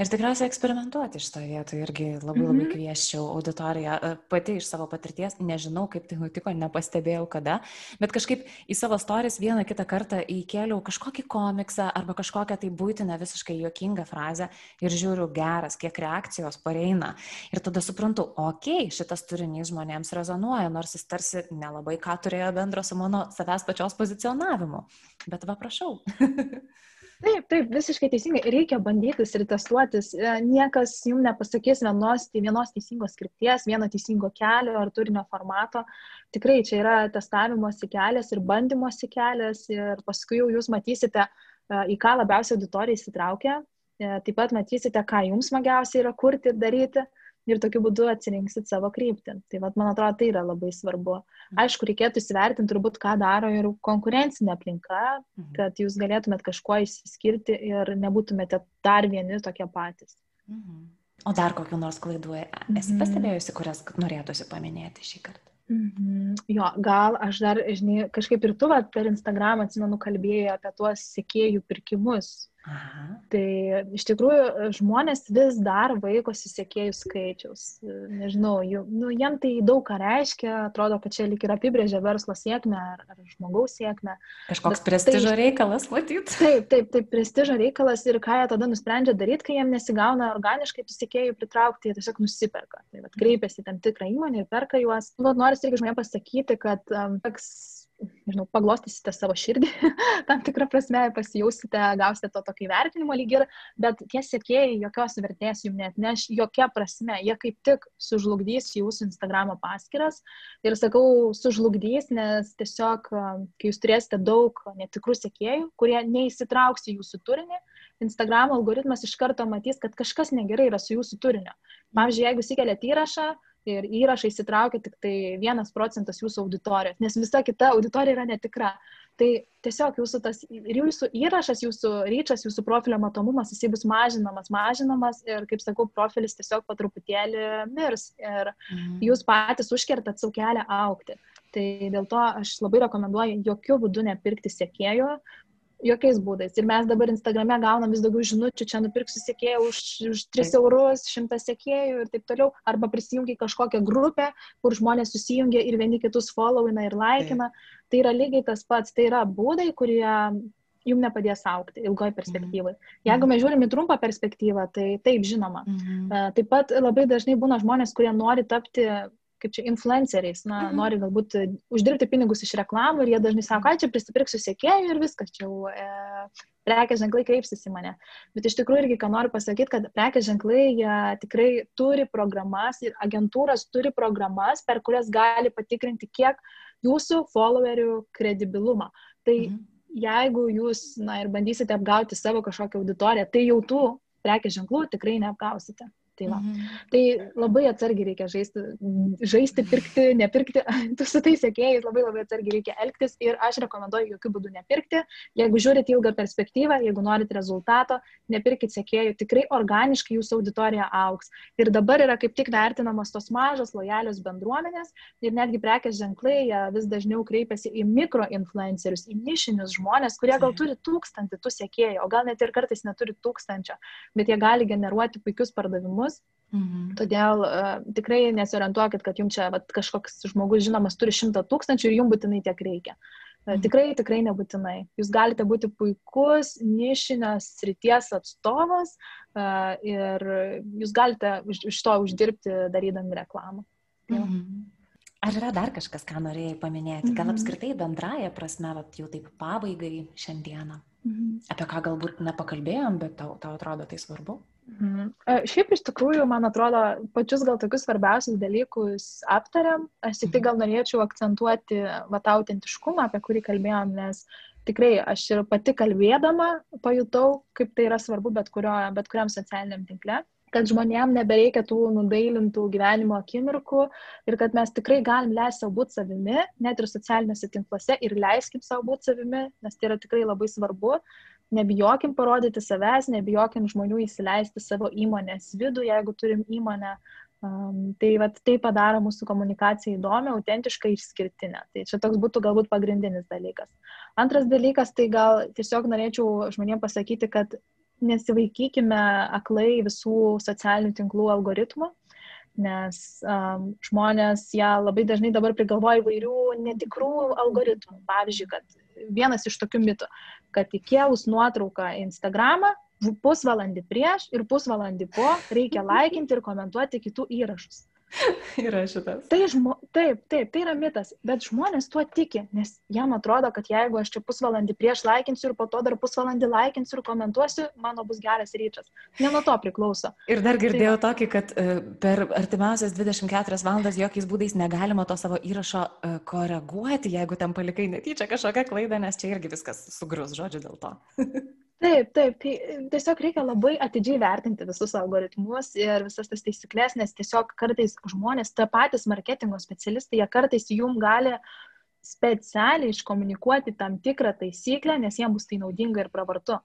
Ir tikriausiai eksperimentuoti šitoje vietoje irgi labai labai mhm. kvieščiau auditoriją. E, pati iš savo patirties, nežinau, kaip tai nutiko, nepastebėjau kada, bet kažkaip į savo storius vieną kitą kartą įkėliau kažkokį komiksą arba kažkokią tai būtinę visiškai juokingą frazę ir žiūriu geras, kiek reakcijos pareina. Ir tada suprantu, okei, okay, šitas turinys žmonėms rezonuoja, nors jis tarsi nelabai ką turėjo bendro su mano savęs pačios pozicionavimu. Bet va, prašau. Taip, taip, visiškai teisingai. Reikia bandytis ir testuotis. E, niekas jums nepasakys vienos, vienos teisingos skripties, vieno teisingo kelio ar turinio formato. Tikrai čia yra testavimosi kelias ir bandymosi kelias ir paskui jau jūs matysite, e, į ką labiausiai auditorija įsitraukia. E, taip pat matysite, ką jums smagiausia yra kurti ir daryti ir tokiu būdu atsirinksit savo kryptį. Tai vat, man atrodo, tai yra labai svarbu. Mhm. Aišku, reikėtų įsivertinti turbūt, ką daro ir konkurencinė aplinka, mhm. kad jūs galėtumėt kažkuo išsiskirti ir nebūtumėte dar vieni tokie patys. Mhm. O dar kokiu nors klaidų esi pastebėjusi, kurias norėtųsi paminėti šį kartą? Mhm. Jo, gal aš dar, žinai, kažkaip ir tu vat, per Instagram, atsimenu, kalbėjai apie tuos sekėjų pirkimus Aha. Tai iš tikrųjų žmonės vis dar vaikosi sėkėjų skaičiaus. Nežinau, jų, nu, jiem tai daug ką reiškia, atrodo, kad čia lik ir apibrėžia verslo sėkmę ar, ar žmogaus sėkmę. Kažkoks Bet prestižo tai, reikalas, matyt. Taip, taip, taip, prestižo reikalas ir ką jie tada nusprendžia daryti, kai jiem nesigauna organiškai tų sėkėjų pritraukti, jie tiesiog nusiperka. Tai vat, kreipiasi tam tikrą įmonę ir perka juos. Nu, Noriu irgi žmonėms pasakyti, kad um, toks nežinau, paglostysite savo širdį, tam tikrą prasme pasijausite, gausite to tokį vertinimo lygį, bet tie sėkėjai jokios vertės jums net neš, jokia prasme, jie kaip tik sužlugdys jūsų Instagramo paskyras ir sakau, sužlugdys, nes tiesiog, kai jūs turėsite daug netikrų sėkėjų, kurie neįsitrauks į jūsų turinį, Instagram algoritmas iš karto matys, kad kažkas negerai yra su jūsų turiniu. Pavyzdžiui, jeigu įsikeliat įrašą, ir įrašai įsitraukia tik tai vienas procentas jūsų auditorijos, nes visa kita auditorija yra netikra. Tai tiesiog jūsų, tas, jūsų įrašas, jūsų ryčas, jūsų profilio matomumas, jisai bus mažinamas, mažinamas ir, kaip sakau, profilis tiesiog po truputėlį mirs ir mhm. jūs patys užkertat savo kelią aukti. Tai dėl to aš labai rekomenduoju jokių būdų nepirkti sėkėjo, jokiais būdais. Ir mes dabar Instagrame gaunam vis daugiau žinučių, čia nupirksiu sėkėją už, už 3 eurus, 100 sėkėjų ir taip toliau, arba prisijungi kažkokią grupę, kur žmonės susijungia ir vieni kitus followina ir laikina. Tai, tai yra lygiai tas pats, tai yra būdai, kurie jums nepadės aukti ilgoje perspektyvoje. Mhm. Jeigu mes žiūrime į trumpą perspektyvą, tai taip žinoma. Mhm. Taip pat labai dažnai būna žmonės, kurie nori tapti kaip čia influenceriais, na, mhm. nori galbūt e, uždirbti pinigus iš reklamų ir jie dažnai sako, kad čia prisipirksiu sėkėjų ir viskas, čia jau e, prekės ženklai kreipsis į mane. Bet iš tikrųjų irgi, ką noriu pasakyti, kad prekės ženklai tikrai turi programas ir agentūros turi programas, per kurias gali patikrinti, kiek jūsų followerių kredibilumą. Tai mhm. jeigu jūs, na, ir bandysite apgauti savo kažkokią auditoriją, tai jau tų prekės ženklų tikrai neapgausite. Tai, va. mhm. tai labai atsargiai reikia žaisti, žaisti, pirkti, nepirkti, tu su tais sėkėjais labai labai atsargiai reikia elgtis ir aš rekomenduoju jokių būdų nepirkti. Jeigu žiūrite ilgą perspektyvą, jeigu norite rezultato, nepirkit sėkėjų, tikrai organiškai jūsų auditorija auks. Ir dabar yra kaip tik vertinamos tos mažos, lojalios bendruomenės ir netgi prekės ženklai vis dažniau kreipiasi į mikroinfluencerius, į nišinius žmonės, kurie gal turi tūkstantį tų sėkėjų, o gal net ir kartais neturi tūkstančio, bet jie gali generuoti puikius pardavimus žmogus. Mhm. Todėl uh, tikrai nesiorientuokit, kad jums čia vat, kažkoks žmogus žinomas turi šimtą tūkstančių ir jums būtinai tiek reikia. Uh, mhm. Tikrai, tikrai nebūtinai. Jūs galite būti puikus nišinės srities atstovas uh, ir jūs galite iš, iš to uždirbti darydami reklamą. Mhm. Ar yra dar kažkas, ką norėjai paminėti? Gal mhm. apskritai bendraja prasme, vat, jau taip pabaigai šiandieną? Mhm. Apie ką galbūt nepakalbėjom, bet tau, tau atrodo tai svarbu? Mhm. Šiaip iš tikrųjų, man atrodo, pačius gal tokius svarbiausius dalykus aptariam. Aš tik tai mhm. gal norėčiau akcentuoti va tą autentiškumą, apie kurį kalbėjom, nes tikrai aš ir pati kalbėdama pajutau, kaip tai yra svarbu bet, kurio, bet kuriam socialiniam tinkle kad žmonėm nebereikia tų nudailintų gyvenimo akimirkų ir kad mes tikrai galim leisti savo būti savimi, net ir socialiniuose tinkluose ir leiskim savo būti savimi, nes tai yra tikrai labai svarbu nebijokim parodyti savęs, nebijokim žmonių įsileisti savo įmonės vidų, jeigu turim įmonę. Um, tai vat, tai padaro mūsų komunikaciją įdomią, autentišką ir išskirtinę. Tai čia toks būtų galbūt pagrindinis dalykas. Antras dalykas, tai gal tiesiog norėčiau žmonėms pasakyti, kad nesivaikykime aklai visų socialinių tinklų algoritmų, nes um, žmonės ją labai dažnai dabar prigalvoja įvairių netikrų algoritmų. Pavyzdžiui, kad vienas iš tokių mitų, kad įkėlus nuotrauką į Instagramą, pusvalandį prieš ir pusvalandį po reikia laikinti ir komentuoti kitų įrašus. yra šitas. Tai žmo... Taip, taip, tai yra mitas, bet žmonės tuo tiki, nes jam atrodo, kad jeigu aš čia pusvalandį prieš laikinsiu ir po to dar pusvalandį laikinsiu ir komentuosiu, mano bus geras ryčas. Ne nuo to priklauso. Ir dar girdėjau tai... tokį, kad uh, per artimiausias 24 valandas jokiais būdais negalima to savo įrašo uh, koreguoti, jeigu ten palikai netyčia kažkokią klaidą, nes čia irgi viskas sugrus, žodžiu, dėl to. Taip, taip, tai tiesiog reikia labai atidžiai vertinti visus algoritmus ir visas tas taisyklės, nes tiesiog kartais žmonės, ta patys marketingo specialistai, jie kartais jum gali specialiai iškomunikuoti tam tikrą taisyklę, nes jiems bus tai naudinga ir pravartu.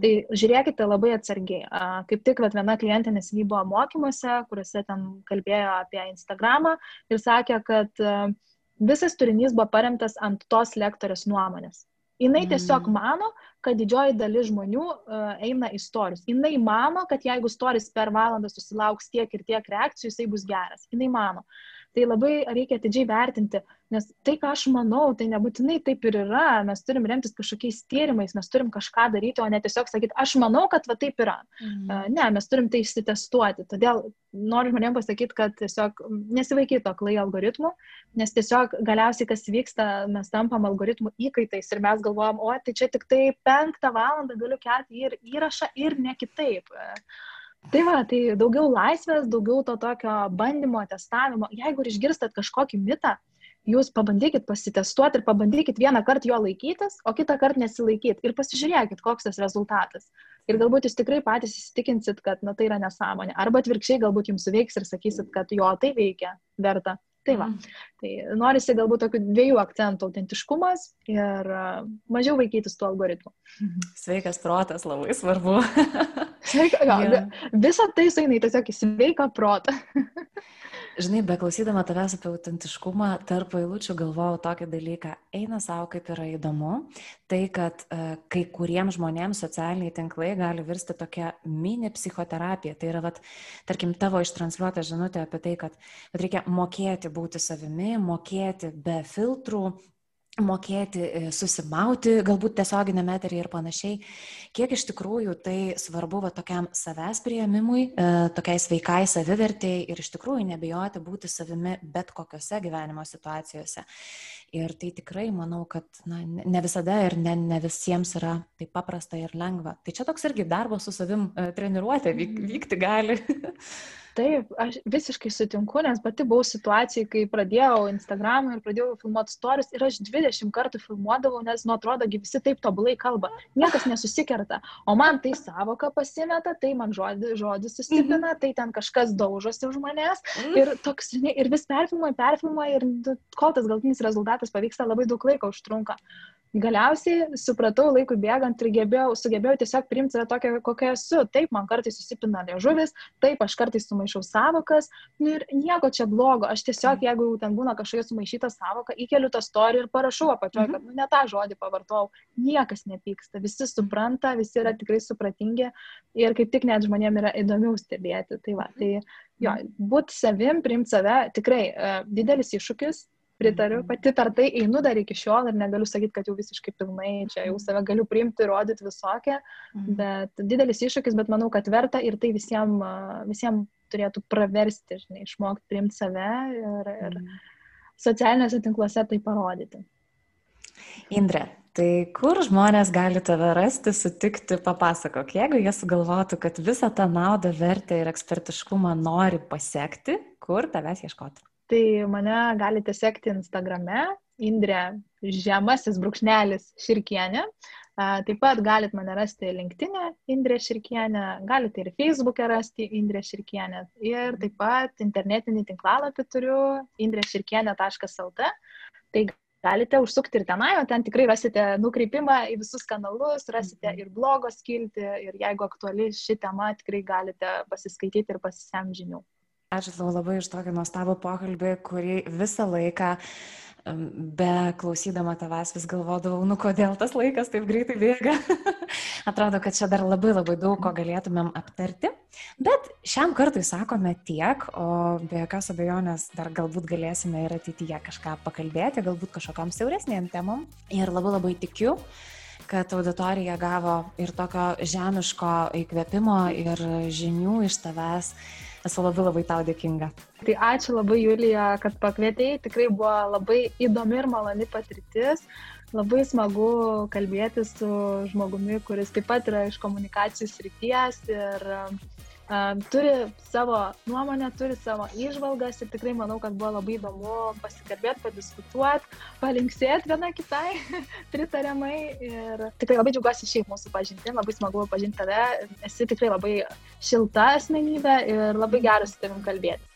Tai žiūrėkite labai atsargiai. Kaip tik vat, viena klientė nesiniai buvo mokymuose, kuriuose ten kalbėjo apie Instagramą ir sakė, kad visas turinys buvo paremtas ant tos lektorės nuomonės. Jis tiesiog mm. mano, kad didžioji dalis žmonių uh, eina į storius. Jis mano, kad jeigu storis per valandą susilauks tiek ir tiek reakcijų, jisai bus geras. Jis mano. Tai labai reikia atidžiai vertinti, nes tai, ką aš manau, tai nebūtinai taip ir yra. Mes turim remtis kažkokiais tyrimais, mes turim kažką daryti, o ne tiesiog sakyti, aš manau, kad va taip yra. Mhm. Ne, mes turim tai išsitestuoti. Todėl noriu žmonėms pasakyti, kad tiesiog nesivaikyti to klai algoritmų, nes tiesiog galiausiai kas vyksta, mes tampam algoritmų įkaitais ir mes galvojam, o tai čia tik tai penktą valandą galiu kelti ir įrašą ir ne kitaip. Tai va, tai daugiau laisvės, daugiau to tokio bandymo, testavimo. Jeigu ir išgirstat kažkokį mitą, jūs pabandykit pasitestuoti ir pabandykit vieną kartą jo laikytis, o kitą kartą nesilaikyti ir pasižiūrėkit, koks tas rezultatas. Ir galbūt jūs tikrai patys įsitikinsit, kad na, tai yra nesąmonė. Arba atvirkščiai galbūt jums suveiks ir sakysit, kad jo tai veikia, verta. Tai va, mm. tai norisi galbūt tokių dviejų akcentų - autentiškumas ir mažiau vaikytis tų algoritmų. Sveikas protas labai svarbu. Sveika, yeah. Visą tai sueina į tiesiog į sveiką protą. Žinai, beklausydama tavęs apie autentiškumą, tarp eilučių galvojau tokį dalyką. Eina savo, kaip yra įdomu, tai kad uh, kai kuriems žmonėms socialiniai tinklai gali virsti tokia mini psichoterapija. Tai yra, vat, tarkim, tavo ištransliuota žinutė apie tai, kad reikia mokėti būti savimi, mokėti be filtrų, mokėti e, susimauti, galbūt tiesioginėme eteryje ir panašiai, kiek iš tikrųjų tai svarbu va, tokiam savęs prieimimui, e, tokiai sveikai savivertėjai ir iš tikrųjų nebijoti būti savimi bet kokiose gyvenimo situacijose. Ir tai tikrai manau, kad na, ne visada ir ne, ne visiems yra taip paprasta ir lengva. Tai čia toks irgi darbo su savim e, treniruotė vyk, vykti gali. Taip, aš visiškai sutinku, nes pati buvau situacijai, kai pradėjau Instagramą ir pradėjau filmuoti stories ir aš 20 kartų filmuodavau, nes nu atrodo, visi taip tobulai kalba, niekas nesusikerta, o man tai savoka pasimeta, tai man žodis, žodis sustiprina, -hmm. tai ten kažkas daužosi už manęs -hmm. ir toks, žinai, ir vis perfilmuoju, perfilmuoju ir kol tas galtinis rezultatas pavyksta, labai daug laiko užtrunka galiausiai supratau laikui bėgant ir gebėjau, sugebėjau tiesiog priimti tokią, kokia esu. Taip, man kartais susipina liežuvis, taip, aš kartais sumaišau savokas nu, ir nieko čia blogo. Aš tiesiog, mhm. jeigu ten būna kažkokia sumaišyta savoka, įkeliu tą storį ir parašau apačioje, mhm. kad nu, ne tą žodį pavartojau. Niekas nepyksta, visi supranta, visi yra tikrai supratingi ir kaip tik net žmonėms yra įdomiau stebėti. Tai, va, tai jo, būti savim, priimti save, tikrai uh, didelis iššūkis, pritariu, pati per tai einu dar iki šiol ir negaliu sakyti, kad jau visiškai pilnai čia jau save galiu priimti, rodyti visokią, mhm. bet didelis iššūkis, bet manau, kad verta ir tai visiems visiem turėtų praversti, žinai, išmokti priimti save ir, ir mhm. socialiniuose tinkluose tai parodyti. Indre, tai kur žmonės gali tave rasti, sutikti, papasakok, jeigu jie sugalvotų, kad visą tą naudą, vertę ir ekspertiškumą nori pasiekti, kur tavęs ieškoti? Tai mane galite sekti Instagrame, Indrė Žemasis brūkšnelis Širkienė. Taip pat galit mane rasti LinkedIn, Indrė Širkienė, galite ir Facebook'e rasti Indrė Širkienė. Ir taip pat internetinį tinklalapį turiu indrėširkienė.lt. Tai galite užsukti ir tenai, o ten tikrai rasite nukreipimą į visus kanalus, rasite mhm. ir blogo skilti ir jeigu aktuali ši tema, tikrai galite pasiskaityti ir pasisemti žinių. Ačiū tau labai iš tokį nuostabų pokalbį, kurį visą laiką be klausydama tavęs vis galvodavau, nu kodėl tas laikas taip greitai bėga. Atrodo, kad čia dar labai labai daug ko galėtumėm aptarti. Bet šiam kartui sakome tiek, o be jokios abejonės dar galbūt galėsime ir ateityje kažką pakalbėti, galbūt kažkokiam siauresnėm temom. Ir labai labai tikiu, kad auditorija gavo ir tokio žemiško įkvėpimo ir žinių iš tavęs Esu labai labai tau dėkinga. Tai ačiū labai, Julija, kad pakvietėjai. Tikrai buvo labai įdomi ir maloni patirtis. Labai smagu kalbėti su žmogumi, kuris taip pat yra iš komunikacijos ryties ir turi savo nuomonę, turi savo išvalgas ir tikrai manau, kad buvo labai įdomu pasikalbėti, padiskutuoti, palinksėti viena kitai pritariamai ir tikrai labai džiaugiuosi šiaip mūsų pažinti, labai smagu pažinti tave, esi tikrai labai šilta asmenybė ir labai geras su tavim kalbėti.